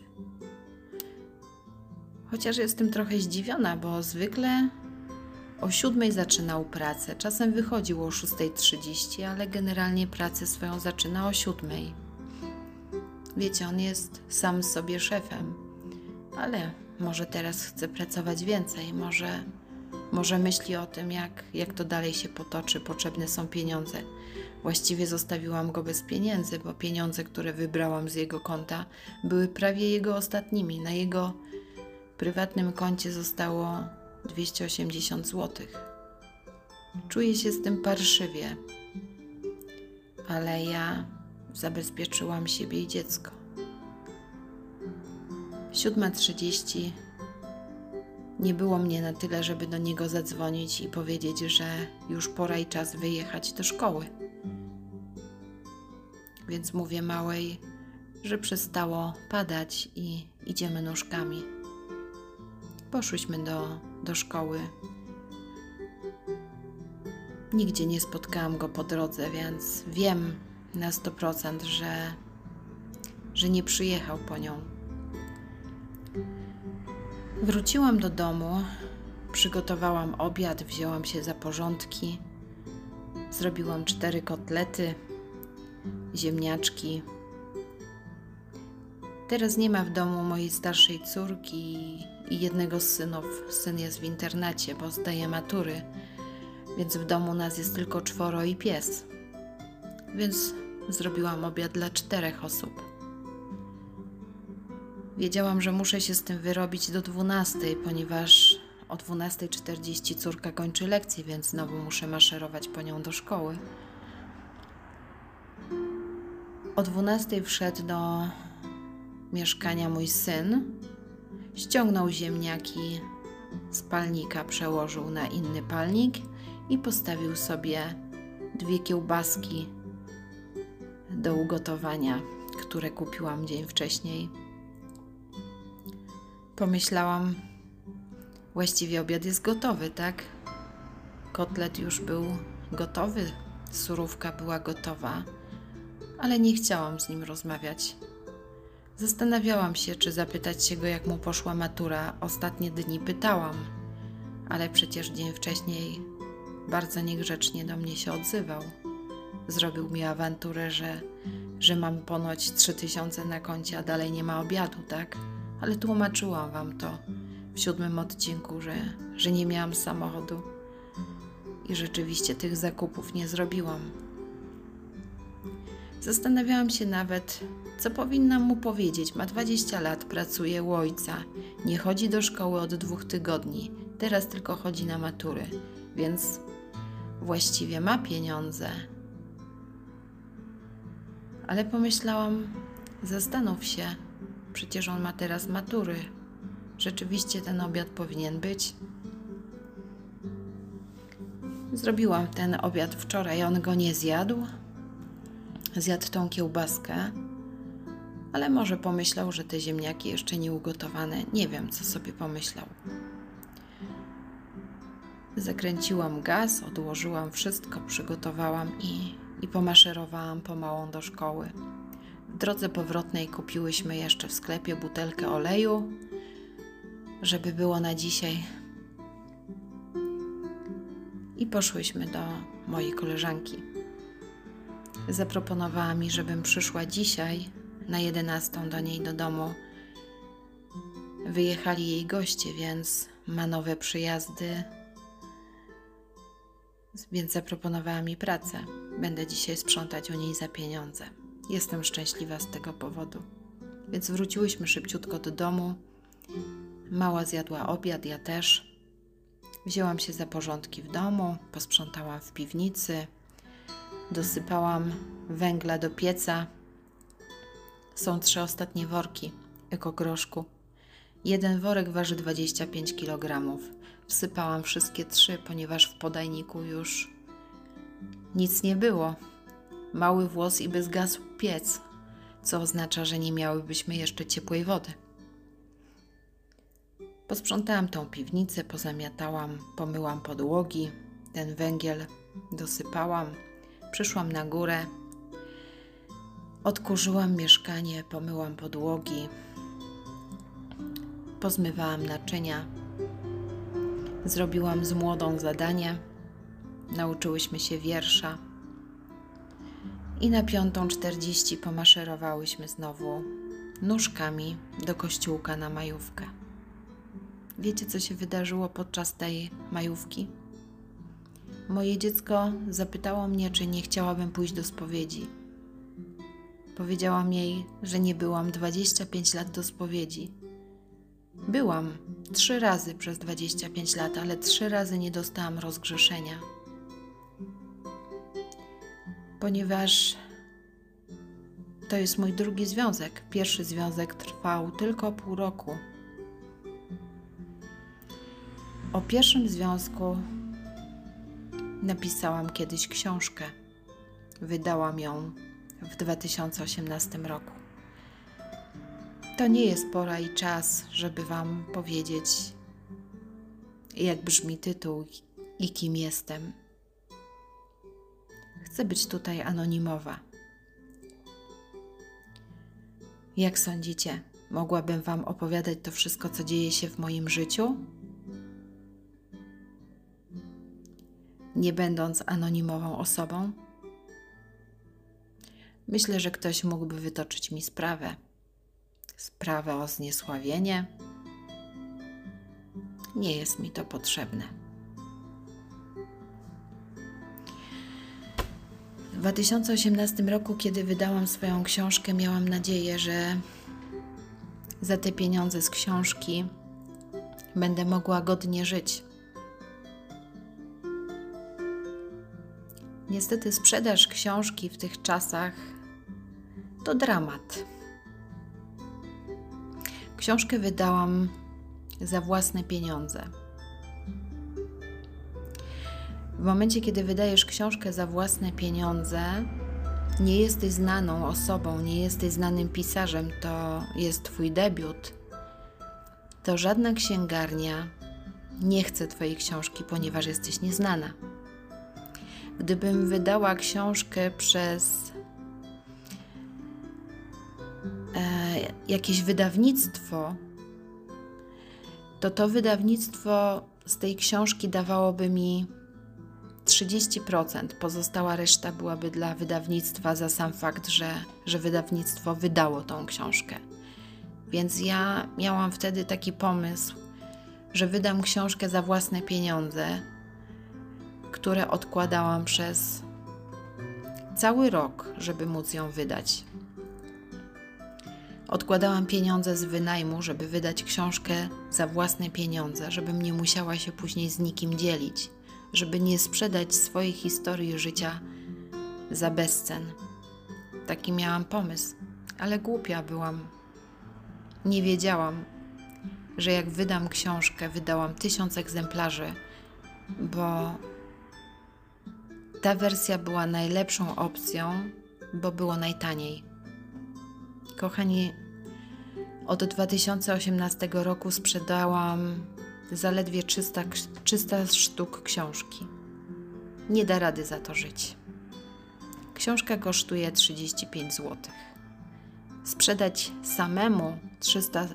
Chociaż jestem trochę zdziwiona, bo zwykle o siódmej zaczynał pracę, czasem wychodził o 6.30, ale generalnie pracę swoją zaczyna o siódmej. Wiecie, on jest sam sobie szefem, ale może teraz chce pracować więcej, może, może myśli o tym, jak, jak to dalej się potoczy, potrzebne są pieniądze. Właściwie zostawiłam go bez pieniędzy, bo pieniądze, które wybrałam z jego konta, były prawie jego ostatnimi. Na jego prywatnym koncie zostało 280 zł. Czuję się z tym parszywie, ale ja zabezpieczyłam siebie i dziecko. 7.30 nie było mnie na tyle, żeby do niego zadzwonić i powiedzieć, że już pora i czas wyjechać do szkoły. Więc mówię małej, że przestało padać i idziemy nóżkami. Poszłyśmy do, do szkoły. Nigdzie nie spotkałam go po drodze, więc wiem na 100%, że, że nie przyjechał po nią. Wróciłam do domu, przygotowałam obiad, wzięłam się za porządki. Zrobiłam cztery kotlety, ziemniaczki. Teraz nie ma w domu mojej starszej córki i jednego z synów. Syn jest w internacie, bo zdaje matury, więc w domu nas jest tylko czworo i pies. Więc zrobiłam obiad dla czterech osób. Wiedziałam, że muszę się z tym wyrobić do 12, ponieważ o 12.40 córka kończy lekcję, więc znowu muszę maszerować po nią do szkoły. O 12 wszedł do mieszkania mój syn. Ściągnął ziemniaki z palnika, przełożył na inny palnik i postawił sobie dwie kiełbaski do ugotowania, które kupiłam dzień wcześniej. Pomyślałam, właściwie obiad jest gotowy, tak? Kotlet już był gotowy, surówka była gotowa, ale nie chciałam z nim rozmawiać. Zastanawiałam się, czy zapytać się go, jak mu poszła matura. Ostatnie dni pytałam, ale przecież dzień wcześniej bardzo niegrzecznie do mnie się odzywał. Zrobił mi awanturę, że, że mam ponoć trzy tysiące na koncie, a dalej nie ma obiadu, tak? Ale tłumaczyłam wam to w siódmym odcinku, że, że nie miałam samochodu i rzeczywiście tych zakupów nie zrobiłam. Zastanawiałam się nawet, co powinnam mu powiedzieć. Ma 20 lat, pracuje u ojca, nie chodzi do szkoły od dwóch tygodni, teraz tylko chodzi na matury, więc właściwie ma pieniądze. Ale pomyślałam, zastanów się, przecież on ma teraz matury. Rzeczywiście ten obiad powinien być. Zrobiłam ten obiad wczoraj, on go nie zjadł. Zjadł tą kiełbaskę, ale może pomyślał, że te ziemniaki jeszcze nie ugotowane. Nie wiem, co sobie pomyślał. Zakręciłam gaz, odłożyłam wszystko, przygotowałam i, i pomaszerowałam pomałą do szkoły. W drodze powrotnej kupiłyśmy jeszcze w sklepie butelkę oleju, żeby było na dzisiaj. I poszłyśmy do mojej koleżanki. Zaproponowała mi, żebym przyszła dzisiaj na 11 do niej do domu. Wyjechali jej goście, więc ma nowe przyjazdy, więc zaproponowała mi pracę. Będę dzisiaj sprzątać u niej za pieniądze. Jestem szczęśliwa z tego powodu. Więc wróciłyśmy szybciutko do domu. Mała zjadła obiad, ja też. Wzięłam się za porządki w domu, posprzątałam w piwnicy, dosypałam węgla do pieca. Są trzy ostatnie worki ekogroszku. Jeden worek waży 25 kg. Wsypałam wszystkie trzy, ponieważ w podajniku już nic nie było. Mały włos i by zgasł piec, co oznacza, że nie miałybyśmy jeszcze ciepłej wody. Posprzątałam tą piwnicę, pozamiatałam, pomyłam podłogi, ten węgiel dosypałam, przyszłam na górę, odkurzyłam mieszkanie, pomyłam podłogi, pozmywałam naczynia, zrobiłam z młodą zadanie, nauczyłyśmy się wiersza i na piątą czterdzieści pomaszerowałyśmy znowu nóżkami do kościółka na majówkę. Wiecie, co się wydarzyło podczas tej majówki? Moje dziecko zapytało mnie, czy nie chciałabym pójść do spowiedzi. Powiedziałam jej, że nie byłam 25 lat do spowiedzi. Byłam trzy razy przez 25 lat, ale trzy razy nie dostałam rozgrzeszenia. Ponieważ to jest mój drugi związek. Pierwszy związek trwał tylko pół roku. O pierwszym związku napisałam kiedyś książkę. Wydałam ją w 2018 roku. To nie jest pora i czas, żeby Wam powiedzieć, jak brzmi tytuł i kim jestem. Chcę być tutaj anonimowa. Jak sądzicie, mogłabym Wam opowiadać to wszystko, co dzieje się w moim życiu? Nie będąc anonimową osobą? Myślę, że ktoś mógłby wytoczyć mi sprawę sprawę o zniesławienie. Nie jest mi to potrzebne. W 2018 roku, kiedy wydałam swoją książkę, miałam nadzieję, że za te pieniądze z książki będę mogła godnie żyć. Niestety, sprzedaż książki w tych czasach to dramat. Książkę wydałam za własne pieniądze. W momencie, kiedy wydajesz książkę za własne pieniądze, nie jesteś znaną osobą, nie jesteś znanym pisarzem, to jest Twój debiut, to żadna księgarnia nie chce Twojej książki, ponieważ jesteś nieznana. Gdybym wydała książkę przez jakieś wydawnictwo, to to wydawnictwo z tej książki dawałoby mi 30%, pozostała reszta byłaby dla wydawnictwa za sam fakt, że, że wydawnictwo wydało tą książkę. Więc ja miałam wtedy taki pomysł, że wydam książkę za własne pieniądze, które odkładałam przez cały rok, żeby móc ją wydać. Odkładałam pieniądze z wynajmu, żeby wydać książkę za własne pieniądze, żebym nie musiała się później z nikim dzielić, żeby nie sprzedać swojej historii życia za bezcen. Taki miałam pomysł, ale głupia byłam. Nie wiedziałam, że jak wydam książkę, wydałam tysiąc egzemplarzy, bo ta wersja była najlepszą opcją, bo było najtaniej. Kochani, od 2018 roku sprzedałam zaledwie 300, 300 sztuk książki. Nie da rady za to żyć. Książka kosztuje 35 zł. Sprzedać samemu 300,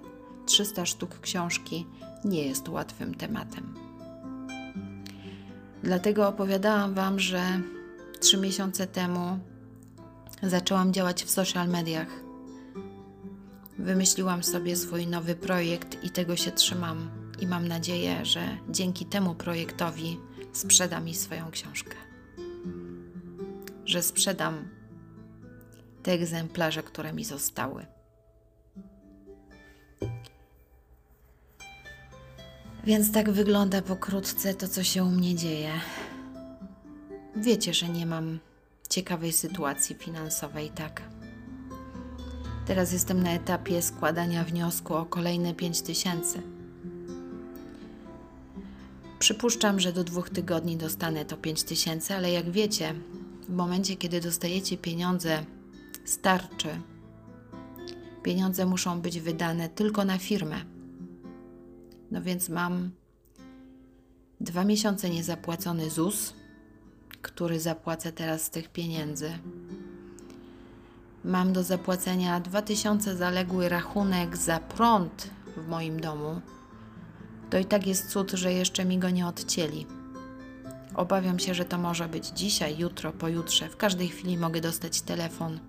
300 sztuk książki nie jest łatwym tematem. Dlatego opowiadałam Wam, że trzy miesiące temu zaczęłam działać w social mediach. Wymyśliłam sobie swój nowy projekt i tego się trzymam. I mam nadzieję, że dzięki temu projektowi sprzedam mi swoją książkę. Że sprzedam te egzemplarze, które mi zostały. Więc tak wygląda pokrótce to, co się u mnie dzieje. Wiecie, że nie mam ciekawej sytuacji finansowej, tak? Teraz jestem na etapie składania wniosku o kolejne 5 tysięcy. Przypuszczam, że do dwóch tygodni dostanę to 5 tysięcy, ale jak wiecie, w momencie, kiedy dostajecie pieniądze starczy, pieniądze muszą być wydane tylko na firmę. No więc mam dwa miesiące niezapłacony ZUS, który zapłacę teraz z tych pieniędzy. Mam do zapłacenia 2000 zaległy rachunek za prąd w moim domu. To i tak jest cud, że jeszcze mi go nie odcięli. Obawiam się, że to może być dzisiaj, jutro, pojutrze. W każdej chwili mogę dostać telefon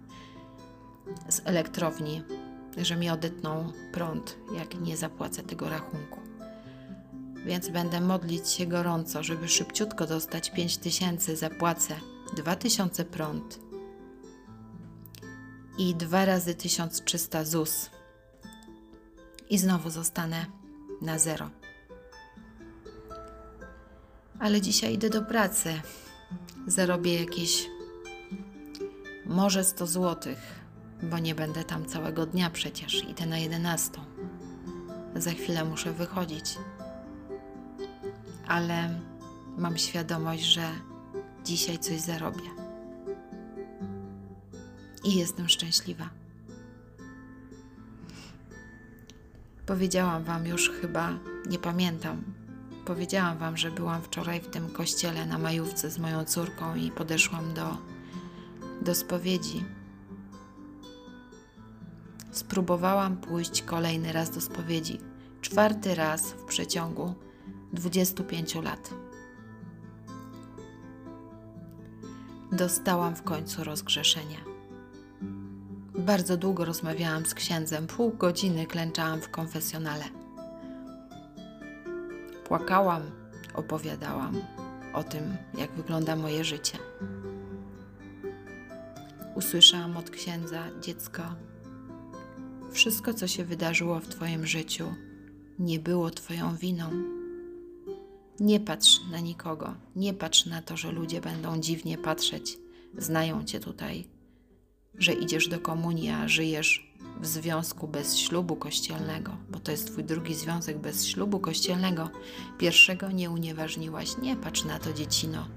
z elektrowni, że mi odetną prąd, jak nie zapłacę tego rachunku więc będę modlić się gorąco, żeby szybciutko dostać 5 tysięcy, zapłacę 2000 prąd i dwa razy 1300 ZUS i znowu zostanę na zero. Ale dzisiaj idę do pracy, zarobię jakieś może 100 złotych, bo nie będę tam całego dnia przecież, idę na 11. Za chwilę muszę wychodzić ale mam świadomość, że dzisiaj coś zarobię. I jestem szczęśliwa. Powiedziałam Wam już chyba, nie pamiętam. Powiedziałam Wam, że byłam wczoraj w tym kościele na majówce z moją córką i podeszłam do, do spowiedzi. Spróbowałam pójść kolejny raz do spowiedzi. Czwarty raz w przeciągu 25 lat. Dostałam w końcu rozgrzeszenia. Bardzo długo rozmawiałam z księdzem, pół godziny klęczałam w konfesjonale. Płakałam, opowiadałam o tym, jak wygląda moje życie. Usłyszałam od księdza, dziecko, wszystko, co się wydarzyło w Twoim życiu, nie było Twoją winą. Nie patrz na nikogo, nie patrz na to, że ludzie będą dziwnie patrzeć, znają Cię tutaj, że idziesz do komunii, a żyjesz w związku bez ślubu kościelnego, bo to jest Twój drugi związek bez ślubu kościelnego. Pierwszego nie unieważniłaś. Nie patrz na to, dziecino.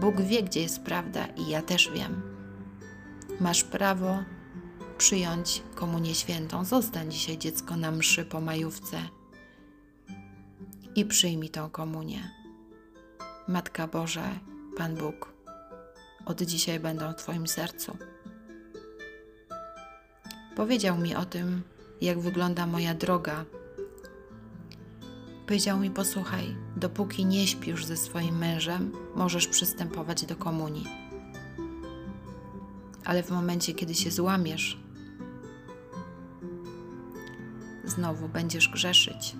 Bóg wie, gdzie jest prawda, i ja też wiem. Masz prawo przyjąć komunię świętą. Zostań dzisiaj dziecko na mszy po majówce i przyjmij tą komunię. Matka Boża, Pan Bóg, od dzisiaj będą w Twoim sercu. Powiedział mi o tym, jak wygląda moja droga. Powiedział mi: Posłuchaj, dopóki nie śpisz ze swoim mężem, możesz przystępować do komunii. Ale w momencie, kiedy się złamiesz, znowu będziesz grzeszyć.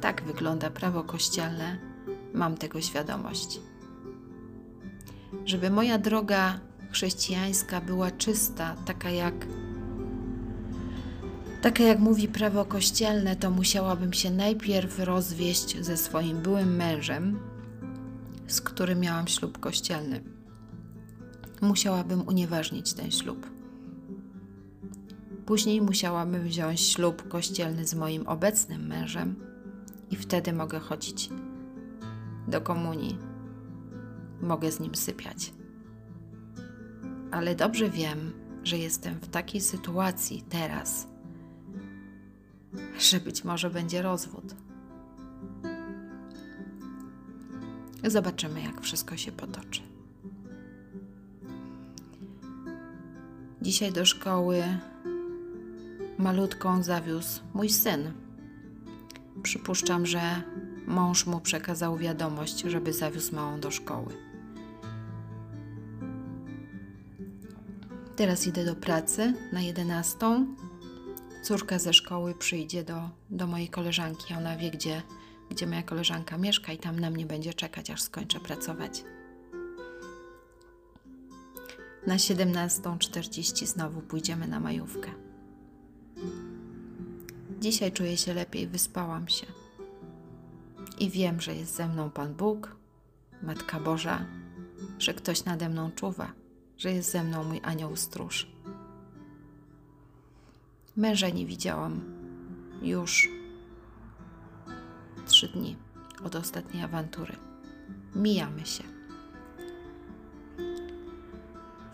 Tak wygląda prawo kościelne, mam tego świadomość. Żeby moja droga chrześcijańska była czysta, taka jak taka jak mówi prawo kościelne, to musiałabym się najpierw rozwieść ze swoim byłym mężem, z którym miałam ślub kościelny. Musiałabym unieważnić ten ślub. Później musiałabym wziąć ślub kościelny z moim obecnym mężem i wtedy mogę chodzić do komunii. Mogę z nim sypiać. Ale dobrze wiem, że jestem w takiej sytuacji teraz, że być może będzie rozwód. Zobaczymy, jak wszystko się potoczy. Dzisiaj do szkoły malutką zawiózł mój syn. Przypuszczam, że mąż mu przekazał wiadomość, żeby zawiózł małą do szkoły. Teraz idę do pracy na 11. Córka ze szkoły przyjdzie do, do mojej koleżanki. Ona wie, gdzie, gdzie moja koleżanka mieszka, i tam na mnie będzie czekać, aż skończę pracować. Na 17.40 znowu pójdziemy na majówkę. Dzisiaj czuję się lepiej, wyspałam się. I wiem, że jest ze mną Pan Bóg, Matka Boża, że ktoś nade mną czuwa, że jest ze mną mój anioł stróż. Męża nie widziałam już trzy dni od ostatniej awantury. Mijamy się.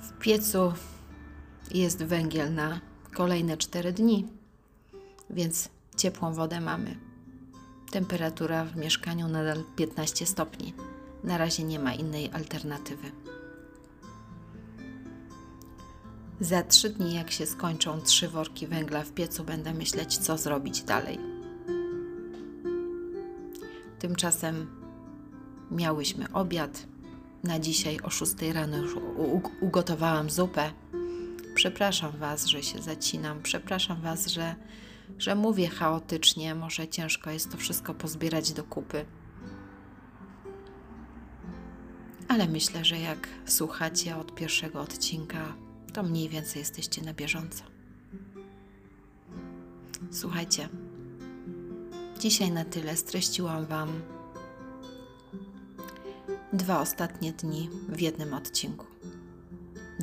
W piecu jest węgiel na kolejne cztery dni, więc ciepłą wodę mamy. Temperatura w mieszkaniu nadal 15 stopni. Na razie nie ma innej alternatywy. Za trzy dni, jak się skończą trzy worki węgla w piecu, będę myśleć, co zrobić dalej. Tymczasem miałyśmy obiad. Na dzisiaj o 6 rano już ugotowałam zupę. Przepraszam Was, że się zacinam. Przepraszam Was, że, że mówię chaotycznie. Może ciężko jest to wszystko pozbierać do kupy. Ale myślę, że jak słuchacie od pierwszego odcinka, to mniej więcej jesteście na bieżąco. Słuchajcie, dzisiaj na tyle streściłam Wam dwa ostatnie dni w jednym odcinku.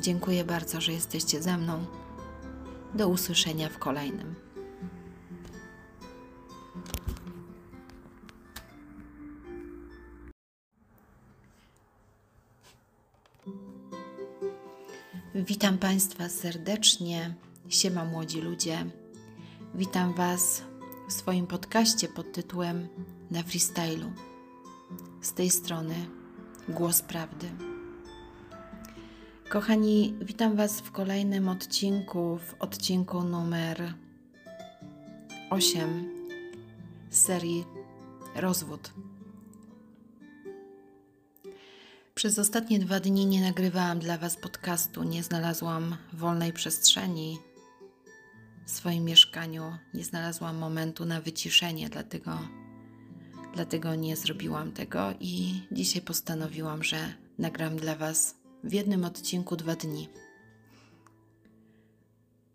Dziękuję bardzo, że jesteście ze mną. Do usłyszenia w kolejnym. Witam Państwa serdecznie. Siema młodzi ludzie. Witam Was w swoim podcaście pod tytułem Na freestylu. Z tej strony Głos Prawdy. Kochani, witam Was w kolejnym odcinku, w odcinku numer 8 serii Rozwód. Przez ostatnie dwa dni nie nagrywałam dla Was podcastu, nie znalazłam wolnej przestrzeni w swoim mieszkaniu, nie znalazłam momentu na wyciszenie, dlatego, dlatego nie zrobiłam tego i dzisiaj postanowiłam, że nagram dla Was w jednym odcinku dwa dni.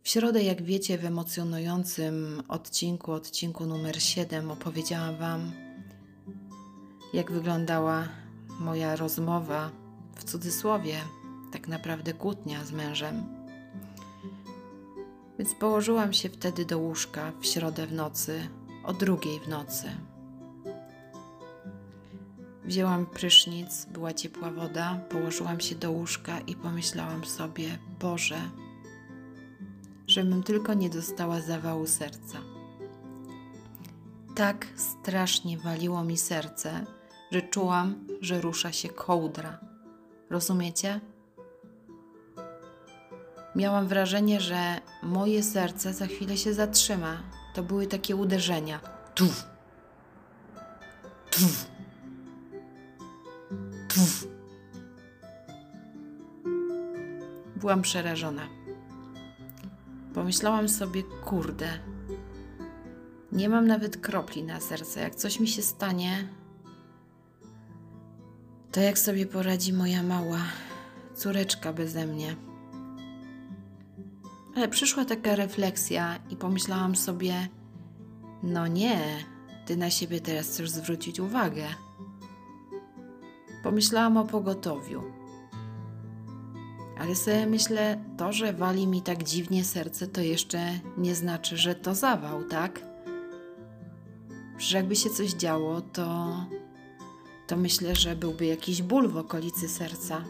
W środę, jak wiecie, w emocjonującym odcinku, odcinku numer 7, opowiedziałam Wam, jak wyglądała moja rozmowa, w cudzysłowie, tak naprawdę kłótnia z mężem. Więc położyłam się wtedy do łóżka w środę w nocy, o drugiej w nocy. Wzięłam prysznic, była ciepła woda, położyłam się do łóżka i pomyślałam sobie: Boże, żebym tylko nie dostała zawału serca. Tak strasznie waliło mi serce, że czułam, że rusza się kołdra. Rozumiecie? Miałam wrażenie, że moje serce za chwilę się zatrzyma. To były takie uderzenia. Tuf, tuf, tuf. Byłam przerażona. Pomyślałam sobie, kurde, nie mam nawet kropli na serce. Jak coś mi się stanie, to jak sobie poradzi moja mała córeczka beze mnie. Ale przyszła taka refleksja i pomyślałam sobie, no nie, ty na siebie teraz chcesz zwrócić uwagę. Pomyślałam o pogotowiu. Ale sobie myślę, to, że wali mi tak dziwnie serce, to jeszcze nie znaczy, że to zawał, tak? Że jakby się coś działo, to, to myślę, że byłby jakiś ból w okolicy serca.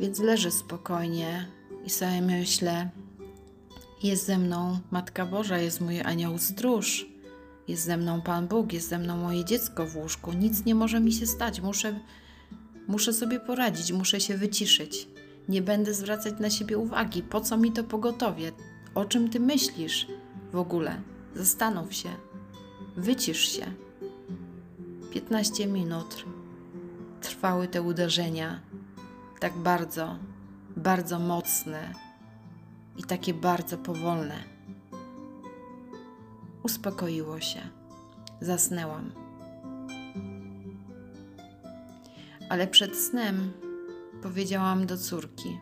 Więc leżę spokojnie i sobie myślę, jest ze mną Matka Boża, jest mój anioł stróż, jest ze mną Pan Bóg, jest ze mną moje dziecko w łóżku. Nic nie może mi się stać. Muszę, muszę sobie poradzić, muszę się wyciszyć. Nie będę zwracać na siebie uwagi. Po co mi to pogotowie? O czym ty myślisz w ogóle? Zastanów się. Wycisz się. 15 minut trwały te uderzenia, tak bardzo, bardzo mocne i takie bardzo powolne. Uspokoiło się, zasnęłam. Ale przed snem powiedziałam do córki: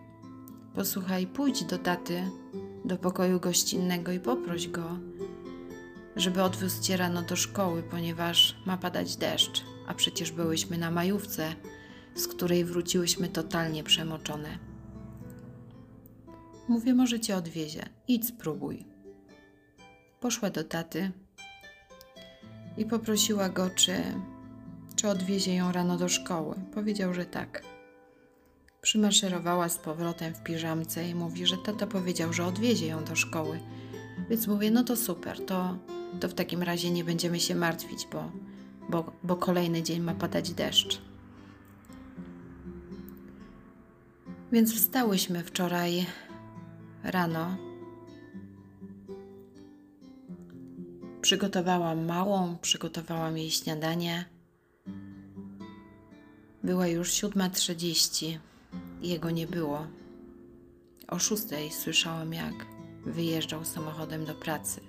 Posłuchaj, pójdź do taty do pokoju gościnnego i poproś go, żeby odwiózł cię rano do szkoły, ponieważ ma padać deszcz, a przecież byłyśmy na majówce, z której wróciłyśmy totalnie przemoczone. Mówię, może cię odwiezie. Idź, spróbuj. Poszła do taty i poprosiła go, czy, czy odwiezie ją rano do szkoły. Powiedział, że tak. Przymaszerowała z powrotem w piżamce i mówi, że tata powiedział, że odwiezie ją do szkoły. Więc mówię, no to super, to, to w takim razie nie będziemy się martwić, bo, bo, bo kolejny dzień ma padać deszcz. Więc wstałyśmy wczoraj rano. Przygotowałam małą, przygotowałam jej śniadanie. Była już 7.30 i jego nie było. O 6.00 słyszałam, jak wyjeżdżał samochodem do pracy.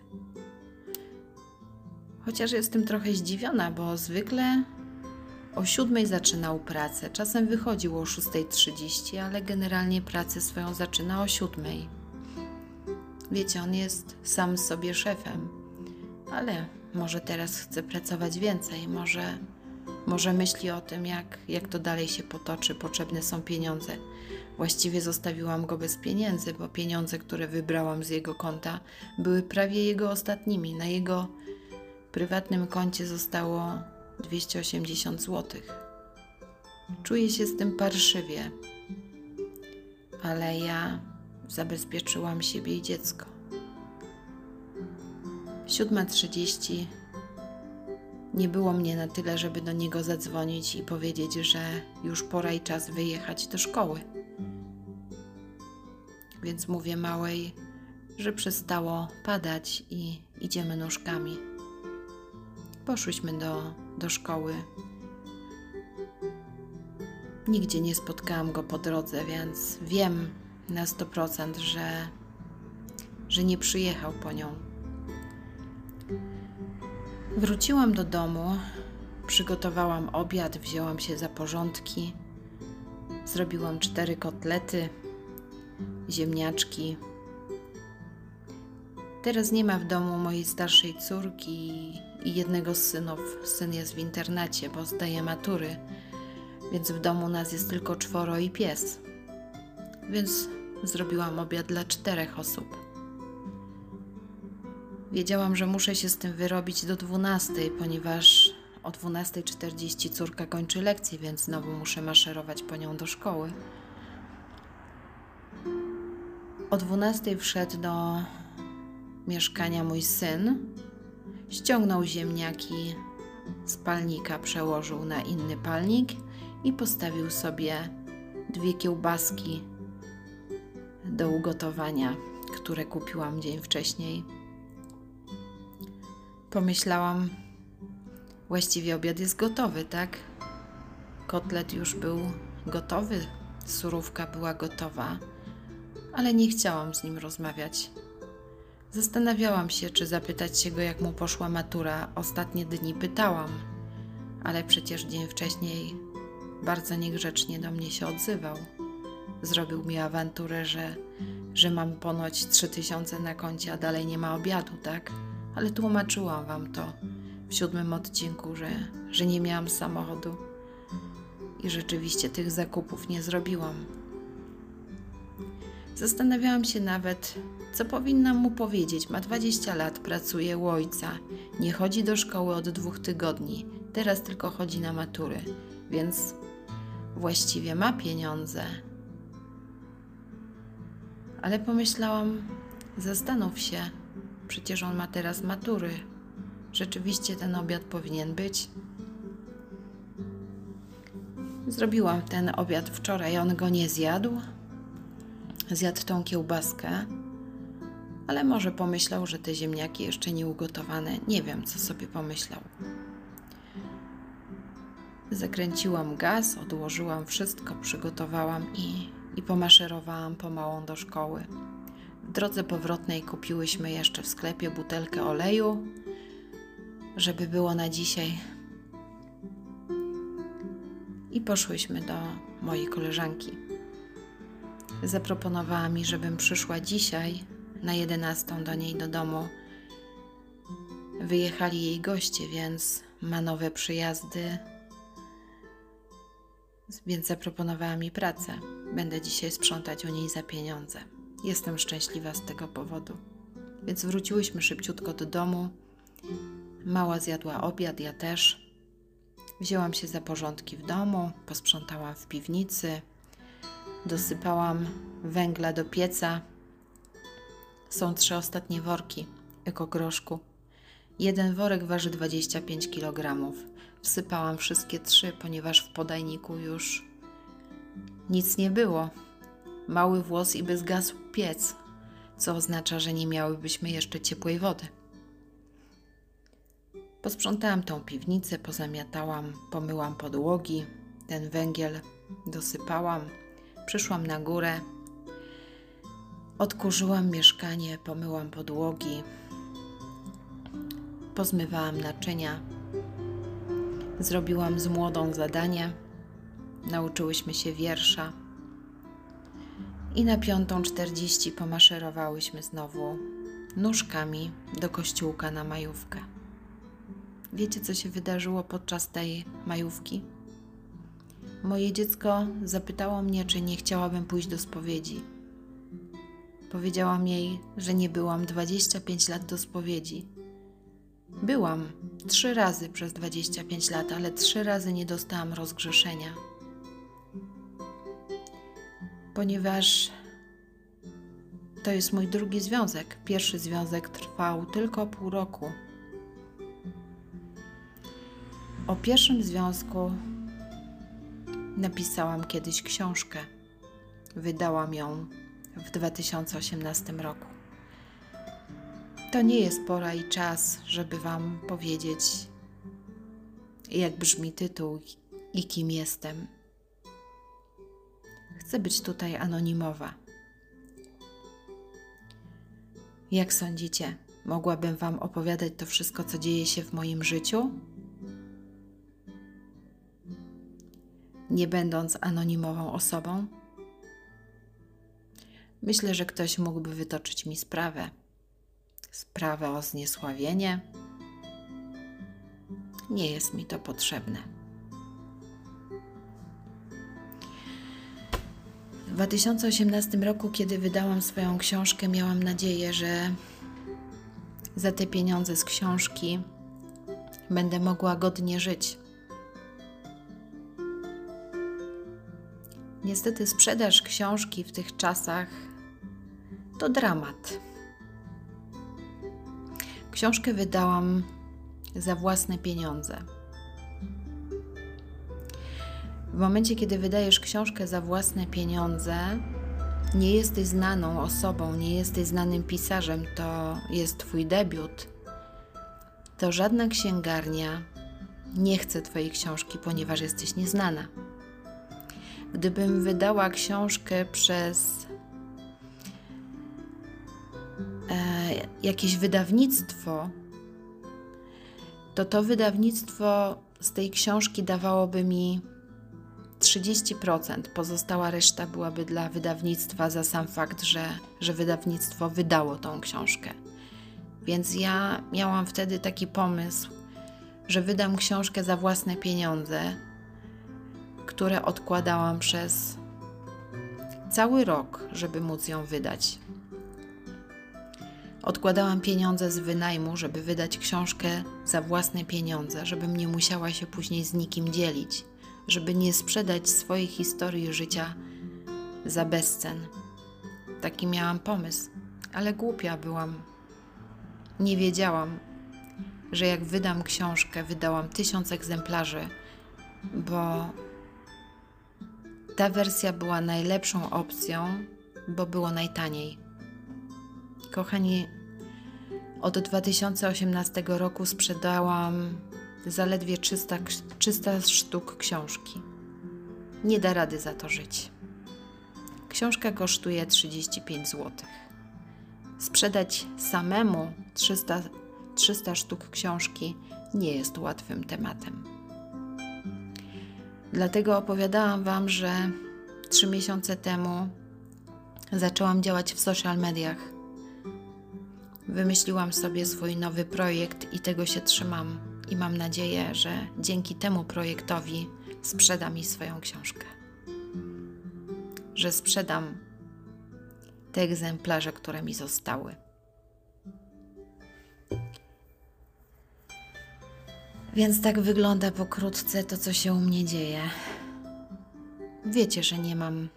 Chociaż jestem trochę zdziwiona, bo zwykle o siódmej zaczynał pracę. Czasem wychodził o 6.30, ale generalnie pracę swoją zaczyna o siódmej. Wiecie, on jest sam sobie szefem, ale może teraz chce pracować więcej, może, może myśli o tym, jak, jak to dalej się potoczy, potrzebne są pieniądze. Właściwie zostawiłam go bez pieniędzy, bo pieniądze, które wybrałam z jego konta, były prawie jego ostatnimi. Na jego prywatnym koncie zostało 280 zł. Czuję się z tym parszywie, ale ja zabezpieczyłam siebie i dziecko. 7.30 nie było mnie na tyle, żeby do niego zadzwonić i powiedzieć, że już pora i czas wyjechać do szkoły. Więc mówię małej, że przestało padać i idziemy nóżkami. Poszłyśmy do, do szkoły. Nigdzie nie spotkałam go po drodze, więc wiem na 100%, że, że nie przyjechał po nią. Wróciłam do domu, przygotowałam obiad, wzięłam się za porządki. Zrobiłam cztery kotlety, ziemniaczki. Teraz nie ma w domu mojej starszej córki i jednego z synów. Syn jest w internacie, bo zdaje matury, więc w domu nas jest tylko czworo i pies. Więc zrobiłam obiad dla czterech osób. Wiedziałam, że muszę się z tym wyrobić do 12, ponieważ o 12.40 córka kończy lekcję, więc znowu muszę maszerować po nią do szkoły. O 12 wszedł do mieszkania mój syn, ściągnął ziemniaki z palnika, przełożył na inny palnik i postawił sobie dwie kiełbaski do ugotowania, które kupiłam dzień wcześniej. Pomyślałam, właściwie obiad jest gotowy, tak? Kotlet już był gotowy, surówka była gotowa, ale nie chciałam z nim rozmawiać. Zastanawiałam się, czy zapytać się go, jak mu poszła matura. Ostatnie dni pytałam, ale przecież dzień wcześniej bardzo niegrzecznie do mnie się odzywał. Zrobił mi awanturę, że, że mam ponoć trzy tysiące na koncie, a dalej nie ma obiadu, tak? Ale tłumaczyłam wam to w siódmym odcinku, że, że nie miałam samochodu i rzeczywiście tych zakupów nie zrobiłam. Zastanawiałam się nawet, co powinnam mu powiedzieć. Ma 20 lat, pracuje u ojca, nie chodzi do szkoły od dwóch tygodni, teraz tylko chodzi na matury, więc właściwie ma pieniądze. Ale pomyślałam, zastanów się, przecież on ma teraz matury. Rzeczywiście ten obiad powinien być. Zrobiłam ten obiad wczoraj, on go nie zjadł. Zjadł tą kiełbaskę, ale może pomyślał, że te ziemniaki jeszcze nie ugotowane. Nie wiem, co sobie pomyślał. Zakręciłam gaz, odłożyłam wszystko, przygotowałam i, i pomaszerowałam pomałą do szkoły. W drodze powrotnej kupiłyśmy jeszcze w sklepie butelkę oleju, żeby było na dzisiaj. I poszłyśmy do mojej koleżanki. Zaproponowała mi, żebym przyszła dzisiaj na 11 do niej do domu. Wyjechali jej goście, więc ma nowe przyjazdy, więc zaproponowała mi pracę. Będę dzisiaj sprzątać u niej za pieniądze. Jestem szczęśliwa z tego powodu. Więc wróciłyśmy szybciutko do domu. Mała zjadła obiad, ja też. Wzięłam się za porządki w domu, posprzątałam w piwnicy, dosypałam węgla do pieca. Są trzy ostatnie worki ekogroszku. Jeden worek waży 25 kg. Wsypałam wszystkie trzy, ponieważ w podajniku już nic nie było. Mały włos i by zgasł piec, co oznacza, że nie miałybyśmy jeszcze ciepłej wody. Posprzątałam tą piwnicę, pozamiatałam, pomyłam podłogi, ten węgiel dosypałam, przyszłam na górę, odkurzyłam mieszkanie, pomyłam podłogi, pozmywałam naczynia, zrobiłam z młodą zadanie, nauczyłyśmy się wiersza i na piątą czterdzieści pomaszerowałyśmy znowu nóżkami do kościółka na majówkę. Wiecie, co się wydarzyło podczas tej majówki? Moje dziecko zapytało mnie, czy nie chciałabym pójść do spowiedzi. Powiedziałam jej, że nie byłam 25 lat do spowiedzi. Byłam trzy razy przez 25 lat, ale trzy razy nie dostałam rozgrzeszenia. Ponieważ to jest mój drugi związek. Pierwszy związek trwał tylko pół roku. O pierwszym związku napisałam kiedyś książkę. Wydałam ją w 2018 roku. To nie jest pora i czas, żeby Wam powiedzieć, jak brzmi tytuł i kim jestem. Chcę być tutaj anonimowa. Jak sądzicie, mogłabym Wam opowiadać to wszystko, co dzieje się w moim życiu? Nie będąc anonimową osobą? Myślę, że ktoś mógłby wytoczyć mi sprawę. Sprawę o zniesławienie. Nie jest mi to potrzebne. W 2018 roku, kiedy wydałam swoją książkę, miałam nadzieję, że za te pieniądze z książki będę mogła godnie żyć. Niestety, sprzedaż książki w tych czasach to dramat. Książkę wydałam za własne pieniądze. W momencie, kiedy wydajesz książkę za własne pieniądze, nie jesteś znaną osobą, nie jesteś znanym pisarzem, to jest Twój debiut, to żadna księgarnia nie chce Twojej książki, ponieważ jesteś nieznana. Gdybym wydała książkę przez jakieś wydawnictwo, to to wydawnictwo z tej książki dawałoby mi 30%. Pozostała reszta byłaby dla wydawnictwa za sam fakt, że, że wydawnictwo wydało tą książkę. Więc ja miałam wtedy taki pomysł, że wydam książkę za własne pieniądze, które odkładałam przez cały rok, żeby móc ją wydać. Odkładałam pieniądze z wynajmu, żeby wydać książkę za własne pieniądze, żebym nie musiała się później z nikim dzielić, żeby nie sprzedać swojej historii życia za bezcen. Taki miałam pomysł, ale głupia byłam. Nie wiedziałam, że jak wydam książkę, wydałam tysiąc egzemplarzy, bo ta wersja była najlepszą opcją, bo było najtaniej. Kochani, od 2018 roku sprzedałam zaledwie 300, 300 sztuk książki. Nie da rady za to żyć. Książka kosztuje 35 zł. Sprzedać samemu 300, 300 sztuk książki nie jest łatwym tematem. Dlatego opowiadałam Wam, że trzy miesiące temu zaczęłam działać w social mediach. Wymyśliłam sobie swój nowy projekt i tego się trzymam. I mam nadzieję, że dzięki temu projektowi sprzedam mi swoją książkę. Że sprzedam te egzemplarze, które mi zostały. Więc tak wygląda pokrótce to, co się u mnie dzieje. Wiecie, że nie mam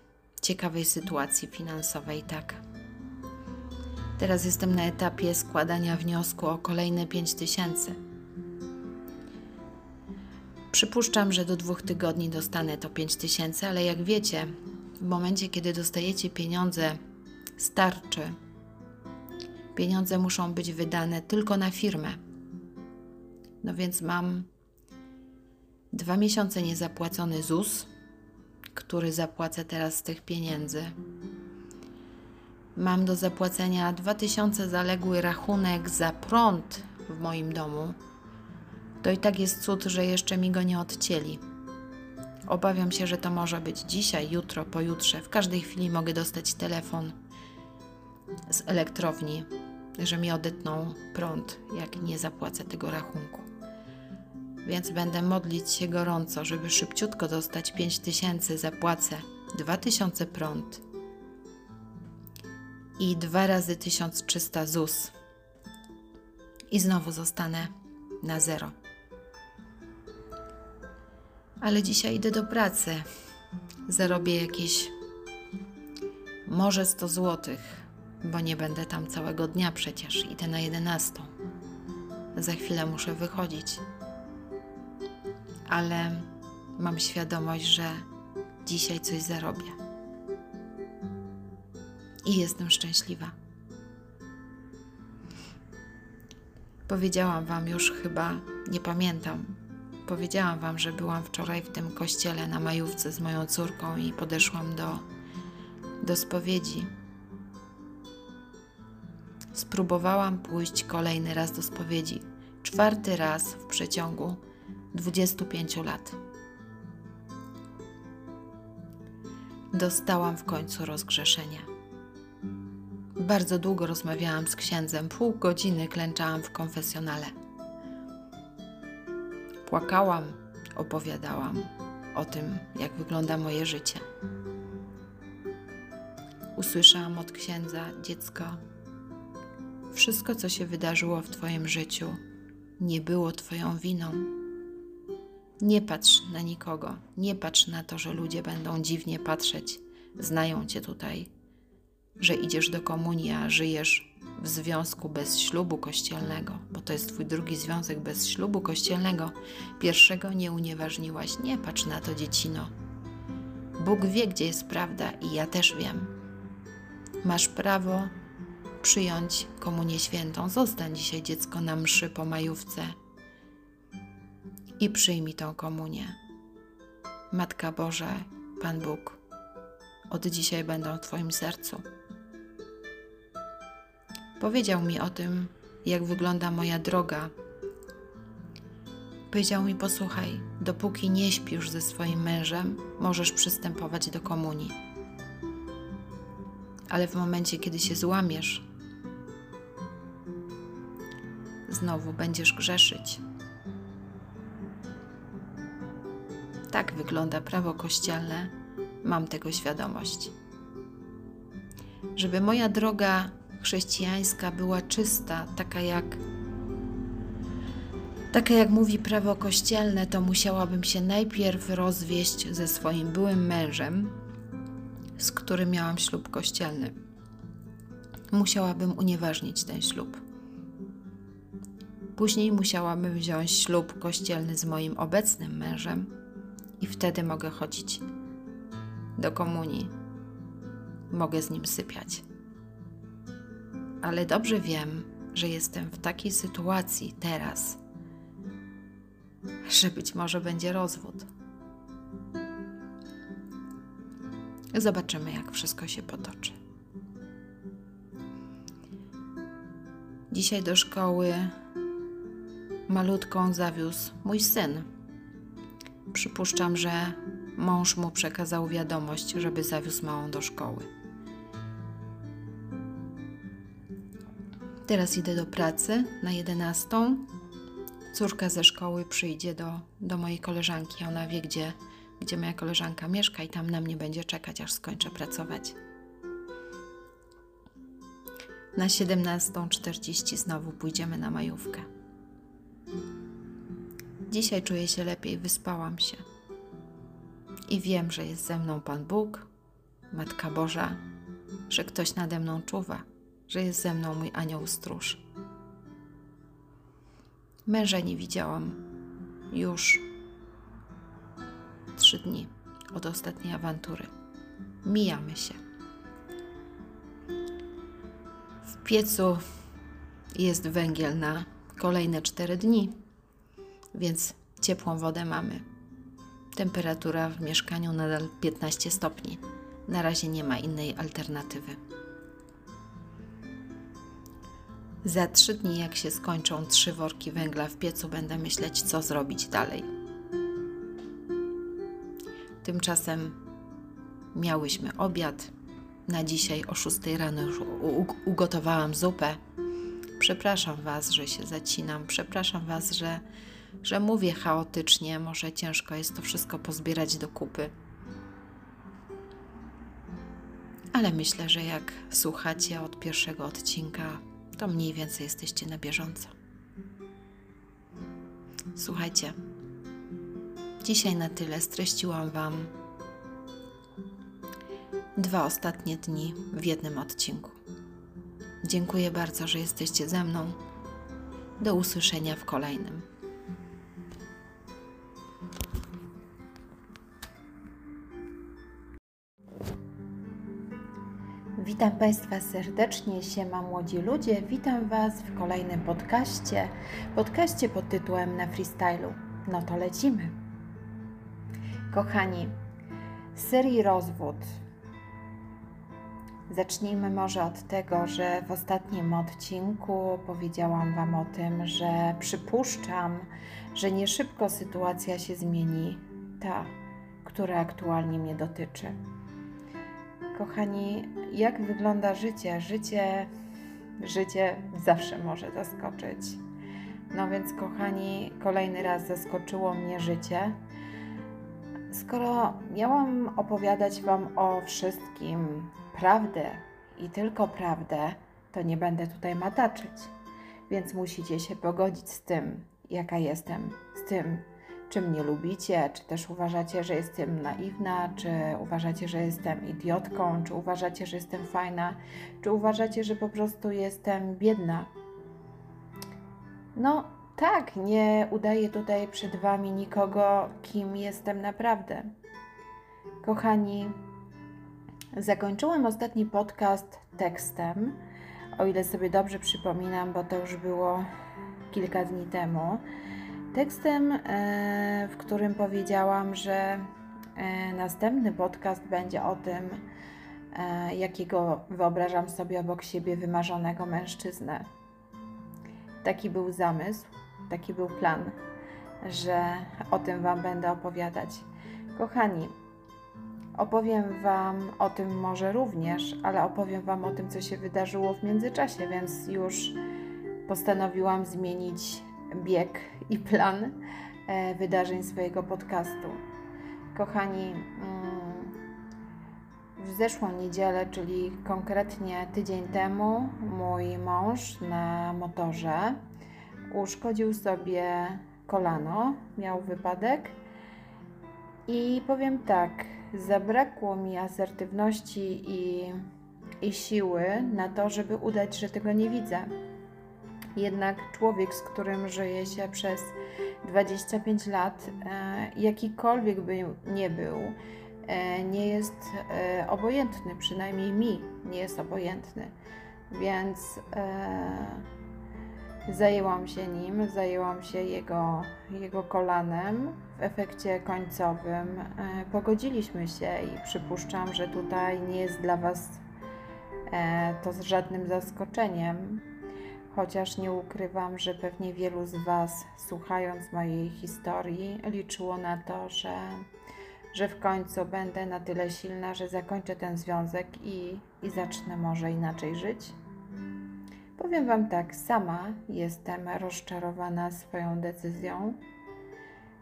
ciekawej sytuacji finansowej, tak? Teraz jestem na etapie składania wniosku o kolejne 5 tysięcy. Przypuszczam, że do dwóch tygodni dostanę to 5 tysięcy, ale jak wiecie, w momencie, kiedy dostajecie pieniądze starczy, pieniądze muszą być wydane tylko na firmę. No więc mam dwa miesiące niezapłacony ZUS, który zapłacę teraz z tych pieniędzy. Mam do zapłacenia 2000 zaległy rachunek za prąd w moim domu. To i tak jest cud, że jeszcze mi go nie odcięli. Obawiam się, że to może być dzisiaj, jutro, pojutrze. W każdej chwili mogę dostać telefon z elektrowni, że mi odetną prąd, jak nie zapłacę tego rachunku. Więc będę modlić się gorąco, żeby szybciutko dostać 5 tysięcy, zapłacę 2000 prąd i dwa razy 1300 ZUS. I znowu zostanę na zero. Ale dzisiaj idę do pracy. Zarobię jakieś może 100 złotych, bo nie będę tam całego dnia przecież. Idę na 11. Za chwilę muszę wychodzić. Ale mam świadomość, że dzisiaj coś zarobię. I jestem szczęśliwa. Powiedziałam Wam już chyba, nie pamiętam. Powiedziałam Wam, że byłam wczoraj w tym kościele na majówce z moją córką i podeszłam do do spowiedzi. Spróbowałam pójść kolejny raz do spowiedzi. Czwarty raz w przeciągu 25 lat. Dostałam w końcu rozgrzeszenia. Bardzo długo rozmawiałam z księdzem, pół godziny klęczałam w konfesjonale. Płakałam, opowiadałam o tym, jak wygląda moje życie. Usłyszałam od księdza, dziecko, wszystko, co się wydarzyło w Twoim życiu, nie było Twoją winą. Nie patrz na nikogo, nie patrz na to, że ludzie będą dziwnie patrzeć, znają Cię tutaj, że idziesz do komunii, a żyjesz w związku bez ślubu kościelnego, bo to jest Twój drugi związek bez ślubu kościelnego. Pierwszego nie unieważniłaś. Nie patrz na to, dziecino. Bóg wie, gdzie jest prawda, i ja też wiem. Masz prawo przyjąć komunię świętą. Zostań dzisiaj dziecko na mszy po majówce i przyjmij tą komunię. Matka Boża, Pan Bóg, od dzisiaj będą w Twoim sercu. Powiedział mi o tym, jak wygląda moja droga. Powiedział mi: Posłuchaj, dopóki nie śpisz ze swoim mężem, możesz przystępować do komunii. Ale w momencie, kiedy się złamiesz, znowu będziesz grzeszyć. Tak wygląda prawo kościelne, mam tego świadomość. Żeby moja droga chrześcijańska była czysta, taka jak taka jak mówi prawo kościelne, to musiałabym się najpierw rozwieść ze swoim byłym mężem, z którym miałam ślub kościelny. Musiałabym unieważnić ten ślub. Później musiałabym wziąć ślub kościelny z moim obecnym mężem i wtedy mogę chodzić do komunii. Mogę z nim sypiać ale dobrze wiem, że jestem w takiej sytuacji teraz, że być może będzie rozwód. Zobaczymy, jak wszystko się potoczy. Dzisiaj do szkoły malutką zawiózł mój syn. Przypuszczam, że mąż mu przekazał wiadomość, żeby zawiózł małą do szkoły. Teraz idę do pracy na 11. Córka ze szkoły przyjdzie do, do mojej koleżanki. Ona wie, gdzie, gdzie moja koleżanka mieszka, i tam na mnie będzie czekać, aż skończę pracować. Na 17.40 znowu pójdziemy na majówkę. Dzisiaj czuję się lepiej, wyspałam się. I wiem, że jest ze mną Pan Bóg, Matka Boża, że ktoś nade mną czuwa że jest ze mną mój anioł stróż. Męża nie widziałam już trzy dni od ostatniej awantury. Mijamy się. W piecu jest węgiel na kolejne cztery dni, więc ciepłą wodę mamy. Temperatura w mieszkaniu nadal 15 stopni. Na razie nie ma innej alternatywy. Za trzy dni, jak się skończą trzy worki węgla w piecu, będę myśleć, co zrobić dalej. Tymczasem miałyśmy obiad. Na dzisiaj o 6 rano już ugotowałam zupę. Przepraszam Was, że się zacinam. Przepraszam Was, że, że mówię chaotycznie. Może ciężko jest to wszystko pozbierać do kupy. Ale myślę, że jak słuchacie od pierwszego odcinka, to mniej więcej jesteście na bieżąco. Słuchajcie, dzisiaj na tyle streściłam Wam dwa ostatnie dni w jednym odcinku. Dziękuję bardzo, że jesteście ze mną. Do usłyszenia w kolejnym. Witam Państwa serdecznie, siema młodzi ludzie. Witam Was w kolejnym podcaście, podcaście pod tytułem Na freestylu. No to lecimy. Kochani, serii Rozwód Zacznijmy może od tego, że w ostatnim odcinku powiedziałam Wam o tym, że przypuszczam, że nie szybko sytuacja się zmieni, ta, która aktualnie mnie dotyczy. Kochani, jak wygląda życie? Życie, życie zawsze może zaskoczyć. No więc, kochani, kolejny raz zaskoczyło mnie życie. Skoro miałam opowiadać Wam o wszystkim, prawdę i tylko prawdę, to nie będę tutaj mataczyć. Więc musicie się pogodzić z tym, jaka jestem, z tym, czy mnie lubicie, czy też uważacie, że jestem naiwna, czy uważacie, że jestem idiotką, czy uważacie, że jestem fajna, czy uważacie, że po prostu jestem biedna. No, tak, nie udaję tutaj przed Wami nikogo, kim jestem naprawdę. Kochani, zakończyłem ostatni podcast tekstem, o ile sobie dobrze przypominam, bo to już było kilka dni temu. Tekstem, e, w którym powiedziałam, że e, następny podcast będzie o tym, e, jakiego wyobrażam sobie obok siebie wymarzonego mężczyznę. Taki był zamysł, taki był plan, że o tym Wam będę opowiadać. Kochani, opowiem Wam o tym może również, ale opowiem Wam o tym, co się wydarzyło w międzyczasie, więc już postanowiłam zmienić bieg i plan e, wydarzeń swojego podcastu. Kochani, mm, w zeszłą niedzielę, czyli konkretnie tydzień temu, mój mąż na motorze uszkodził sobie kolano, miał wypadek i powiem tak, zabrakło mi asertywności i, i siły na to, żeby udać, że tego nie widzę. Jednak człowiek, z którym żyje się przez 25 lat, e, jakikolwiek by nie był, e, nie jest e, obojętny, przynajmniej mi nie jest obojętny. Więc zajęłam się nim, zajęłam się jego, jego kolanem. W efekcie końcowym pogodziliśmy się i przypuszczam, że tutaj nie jest dla Was to z żadnym zaskoczeniem chociaż nie ukrywam, że pewnie wielu z Was, słuchając mojej historii, liczyło na to, że, że w końcu będę na tyle silna, że zakończę ten związek i, i zacznę może inaczej żyć. Powiem Wam tak, sama jestem rozczarowana swoją decyzją.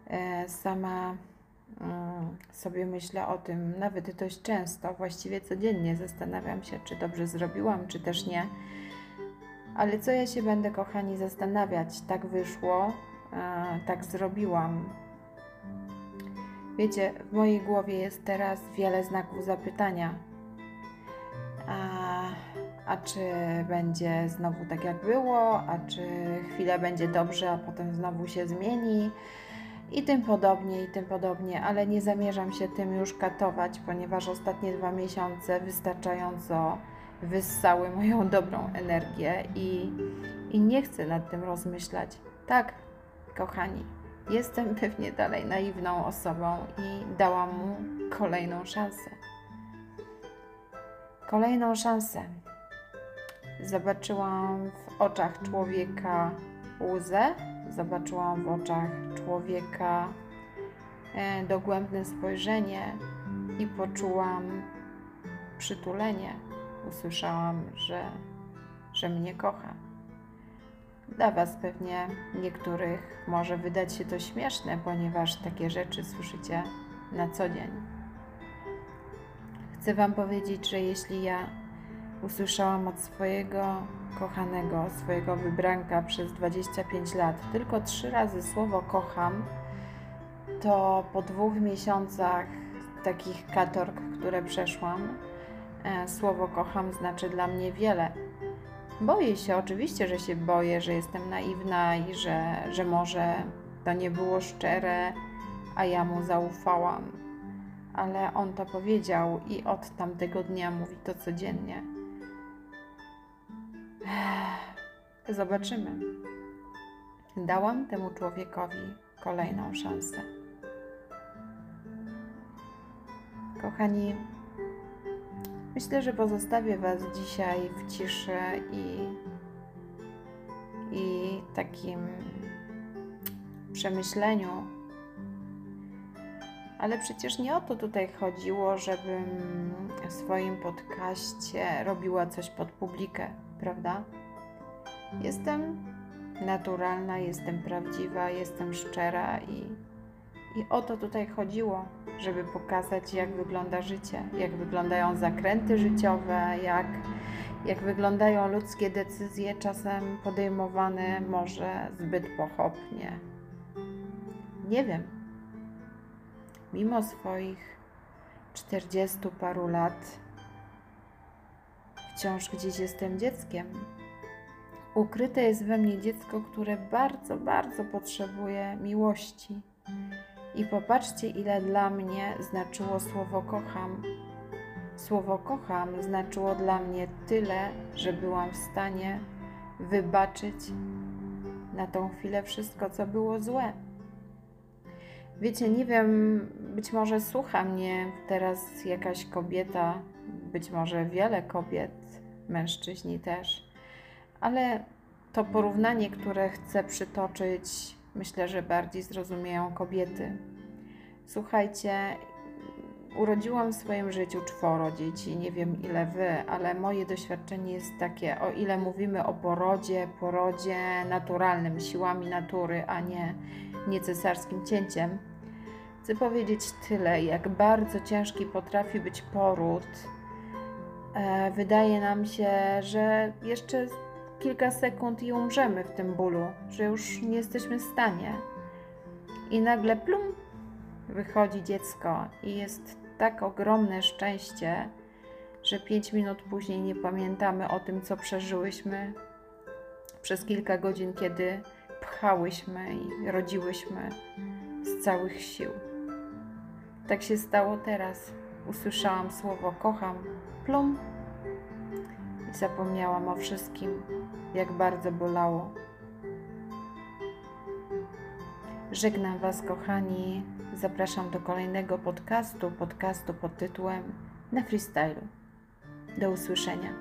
E, sama mm, sobie myślę o tym nawet dość często, właściwie codziennie zastanawiam się, czy dobrze zrobiłam, czy też nie ale co ja się będę, kochani, zastanawiać? Tak wyszło, tak zrobiłam. Wiecie, w mojej głowie jest teraz wiele znaków zapytania. A, a czy będzie znowu tak jak było, a czy chwilę będzie dobrze, a potem znowu się zmieni i tym podobnie, i tym podobnie, ale nie zamierzam się tym już katować, ponieważ ostatnie dwa miesiące wystarczająco wyssały moją dobrą energię i, i nie chcę nad tym rozmyślać. Tak, kochani, jestem pewnie dalej naiwną osobą i dałam mu kolejną szansę. Kolejną szansę. Zobaczyłam w oczach człowieka łzę, zobaczyłam w oczach człowieka e, dogłębne spojrzenie i poczułam przytulenie usłyszałam, że, że mnie kocha. Dla Was pewnie niektórych może wydać się to śmieszne, ponieważ takie rzeczy słyszycie na co dzień. Chcę Wam powiedzieć, że jeśli ja usłyszałam od swojego kochanego, swojego wybranka przez 25 lat tylko trzy razy słowo kocham, to po dwóch miesiącach takich katorg, które przeszłam, słowo kocham znaczy dla mnie wiele. Boję się, oczywiście, że się boję, że jestem naiwna i że, że może to nie było szczere, a ja mu zaufałam. Ale on to powiedział i od tamtego dnia mówi to codziennie. Zobaczymy. Dałam temu człowiekowi kolejną szansę. Kochani, Myślę, że pozostawię Was dzisiaj w ciszy i, i takim przemyśleniu. Ale przecież nie o to tutaj chodziło, żebym w swoim podcaście robiła coś pod publikę, prawda? Jestem naturalna, jestem prawdziwa, jestem szczera i, i o to tutaj chodziło, żeby pokazać, jak wygląda życie, jak wyglądają zakręty życiowe, jak, jak wyglądają ludzkie decyzje, czasem podejmowane może zbyt pochopnie. Nie wiem. Mimo swoich czterdziestu paru lat, wciąż gdzieś jestem dzieckiem. Ukryte jest we mnie dziecko, które bardzo, bardzo potrzebuje miłości. I popatrzcie, ile dla mnie znaczyło słowo kocham. Słowo kocham znaczyło dla mnie tyle, że byłam w stanie wybaczyć na tą chwilę wszystko, co było złe. Wiecie, nie wiem, być może słucha mnie teraz jakaś kobieta, być może wiele kobiet, mężczyźni też, ale to porównanie, które chcę przytoczyć, myślę, że bardziej zrozumieją kobiety. Słuchajcie, urodziłam w swoim życiu czworo dzieci, nie wiem ile wy, ale moje doświadczenie jest takie, o ile mówimy o porodzie, porodzie naturalnym, siłami natury, a nie, nie cesarskim cięciem, chcę powiedzieć tyle, jak bardzo ciężki potrafi być poród. E, wydaje nam się, że jeszcze kilka sekund i umrzemy w tym bólu, że już nie jesteśmy w stanie. I nagle plum, wychodzi dziecko i jest tak ogromne szczęście, że pięć minut później nie pamiętamy o tym, co przeżyłyśmy przez kilka godzin, kiedy pchałyśmy i rodziłyśmy z całych sił. Tak się stało teraz. Usłyszałam słowo kocham, plum i zapomniałam o wszystkim, jak bardzo bolało. Żegnam Was, kochani. Zapraszam do kolejnego podcastu, podcastu pod tytułem Na freestylu. Do usłyszenia.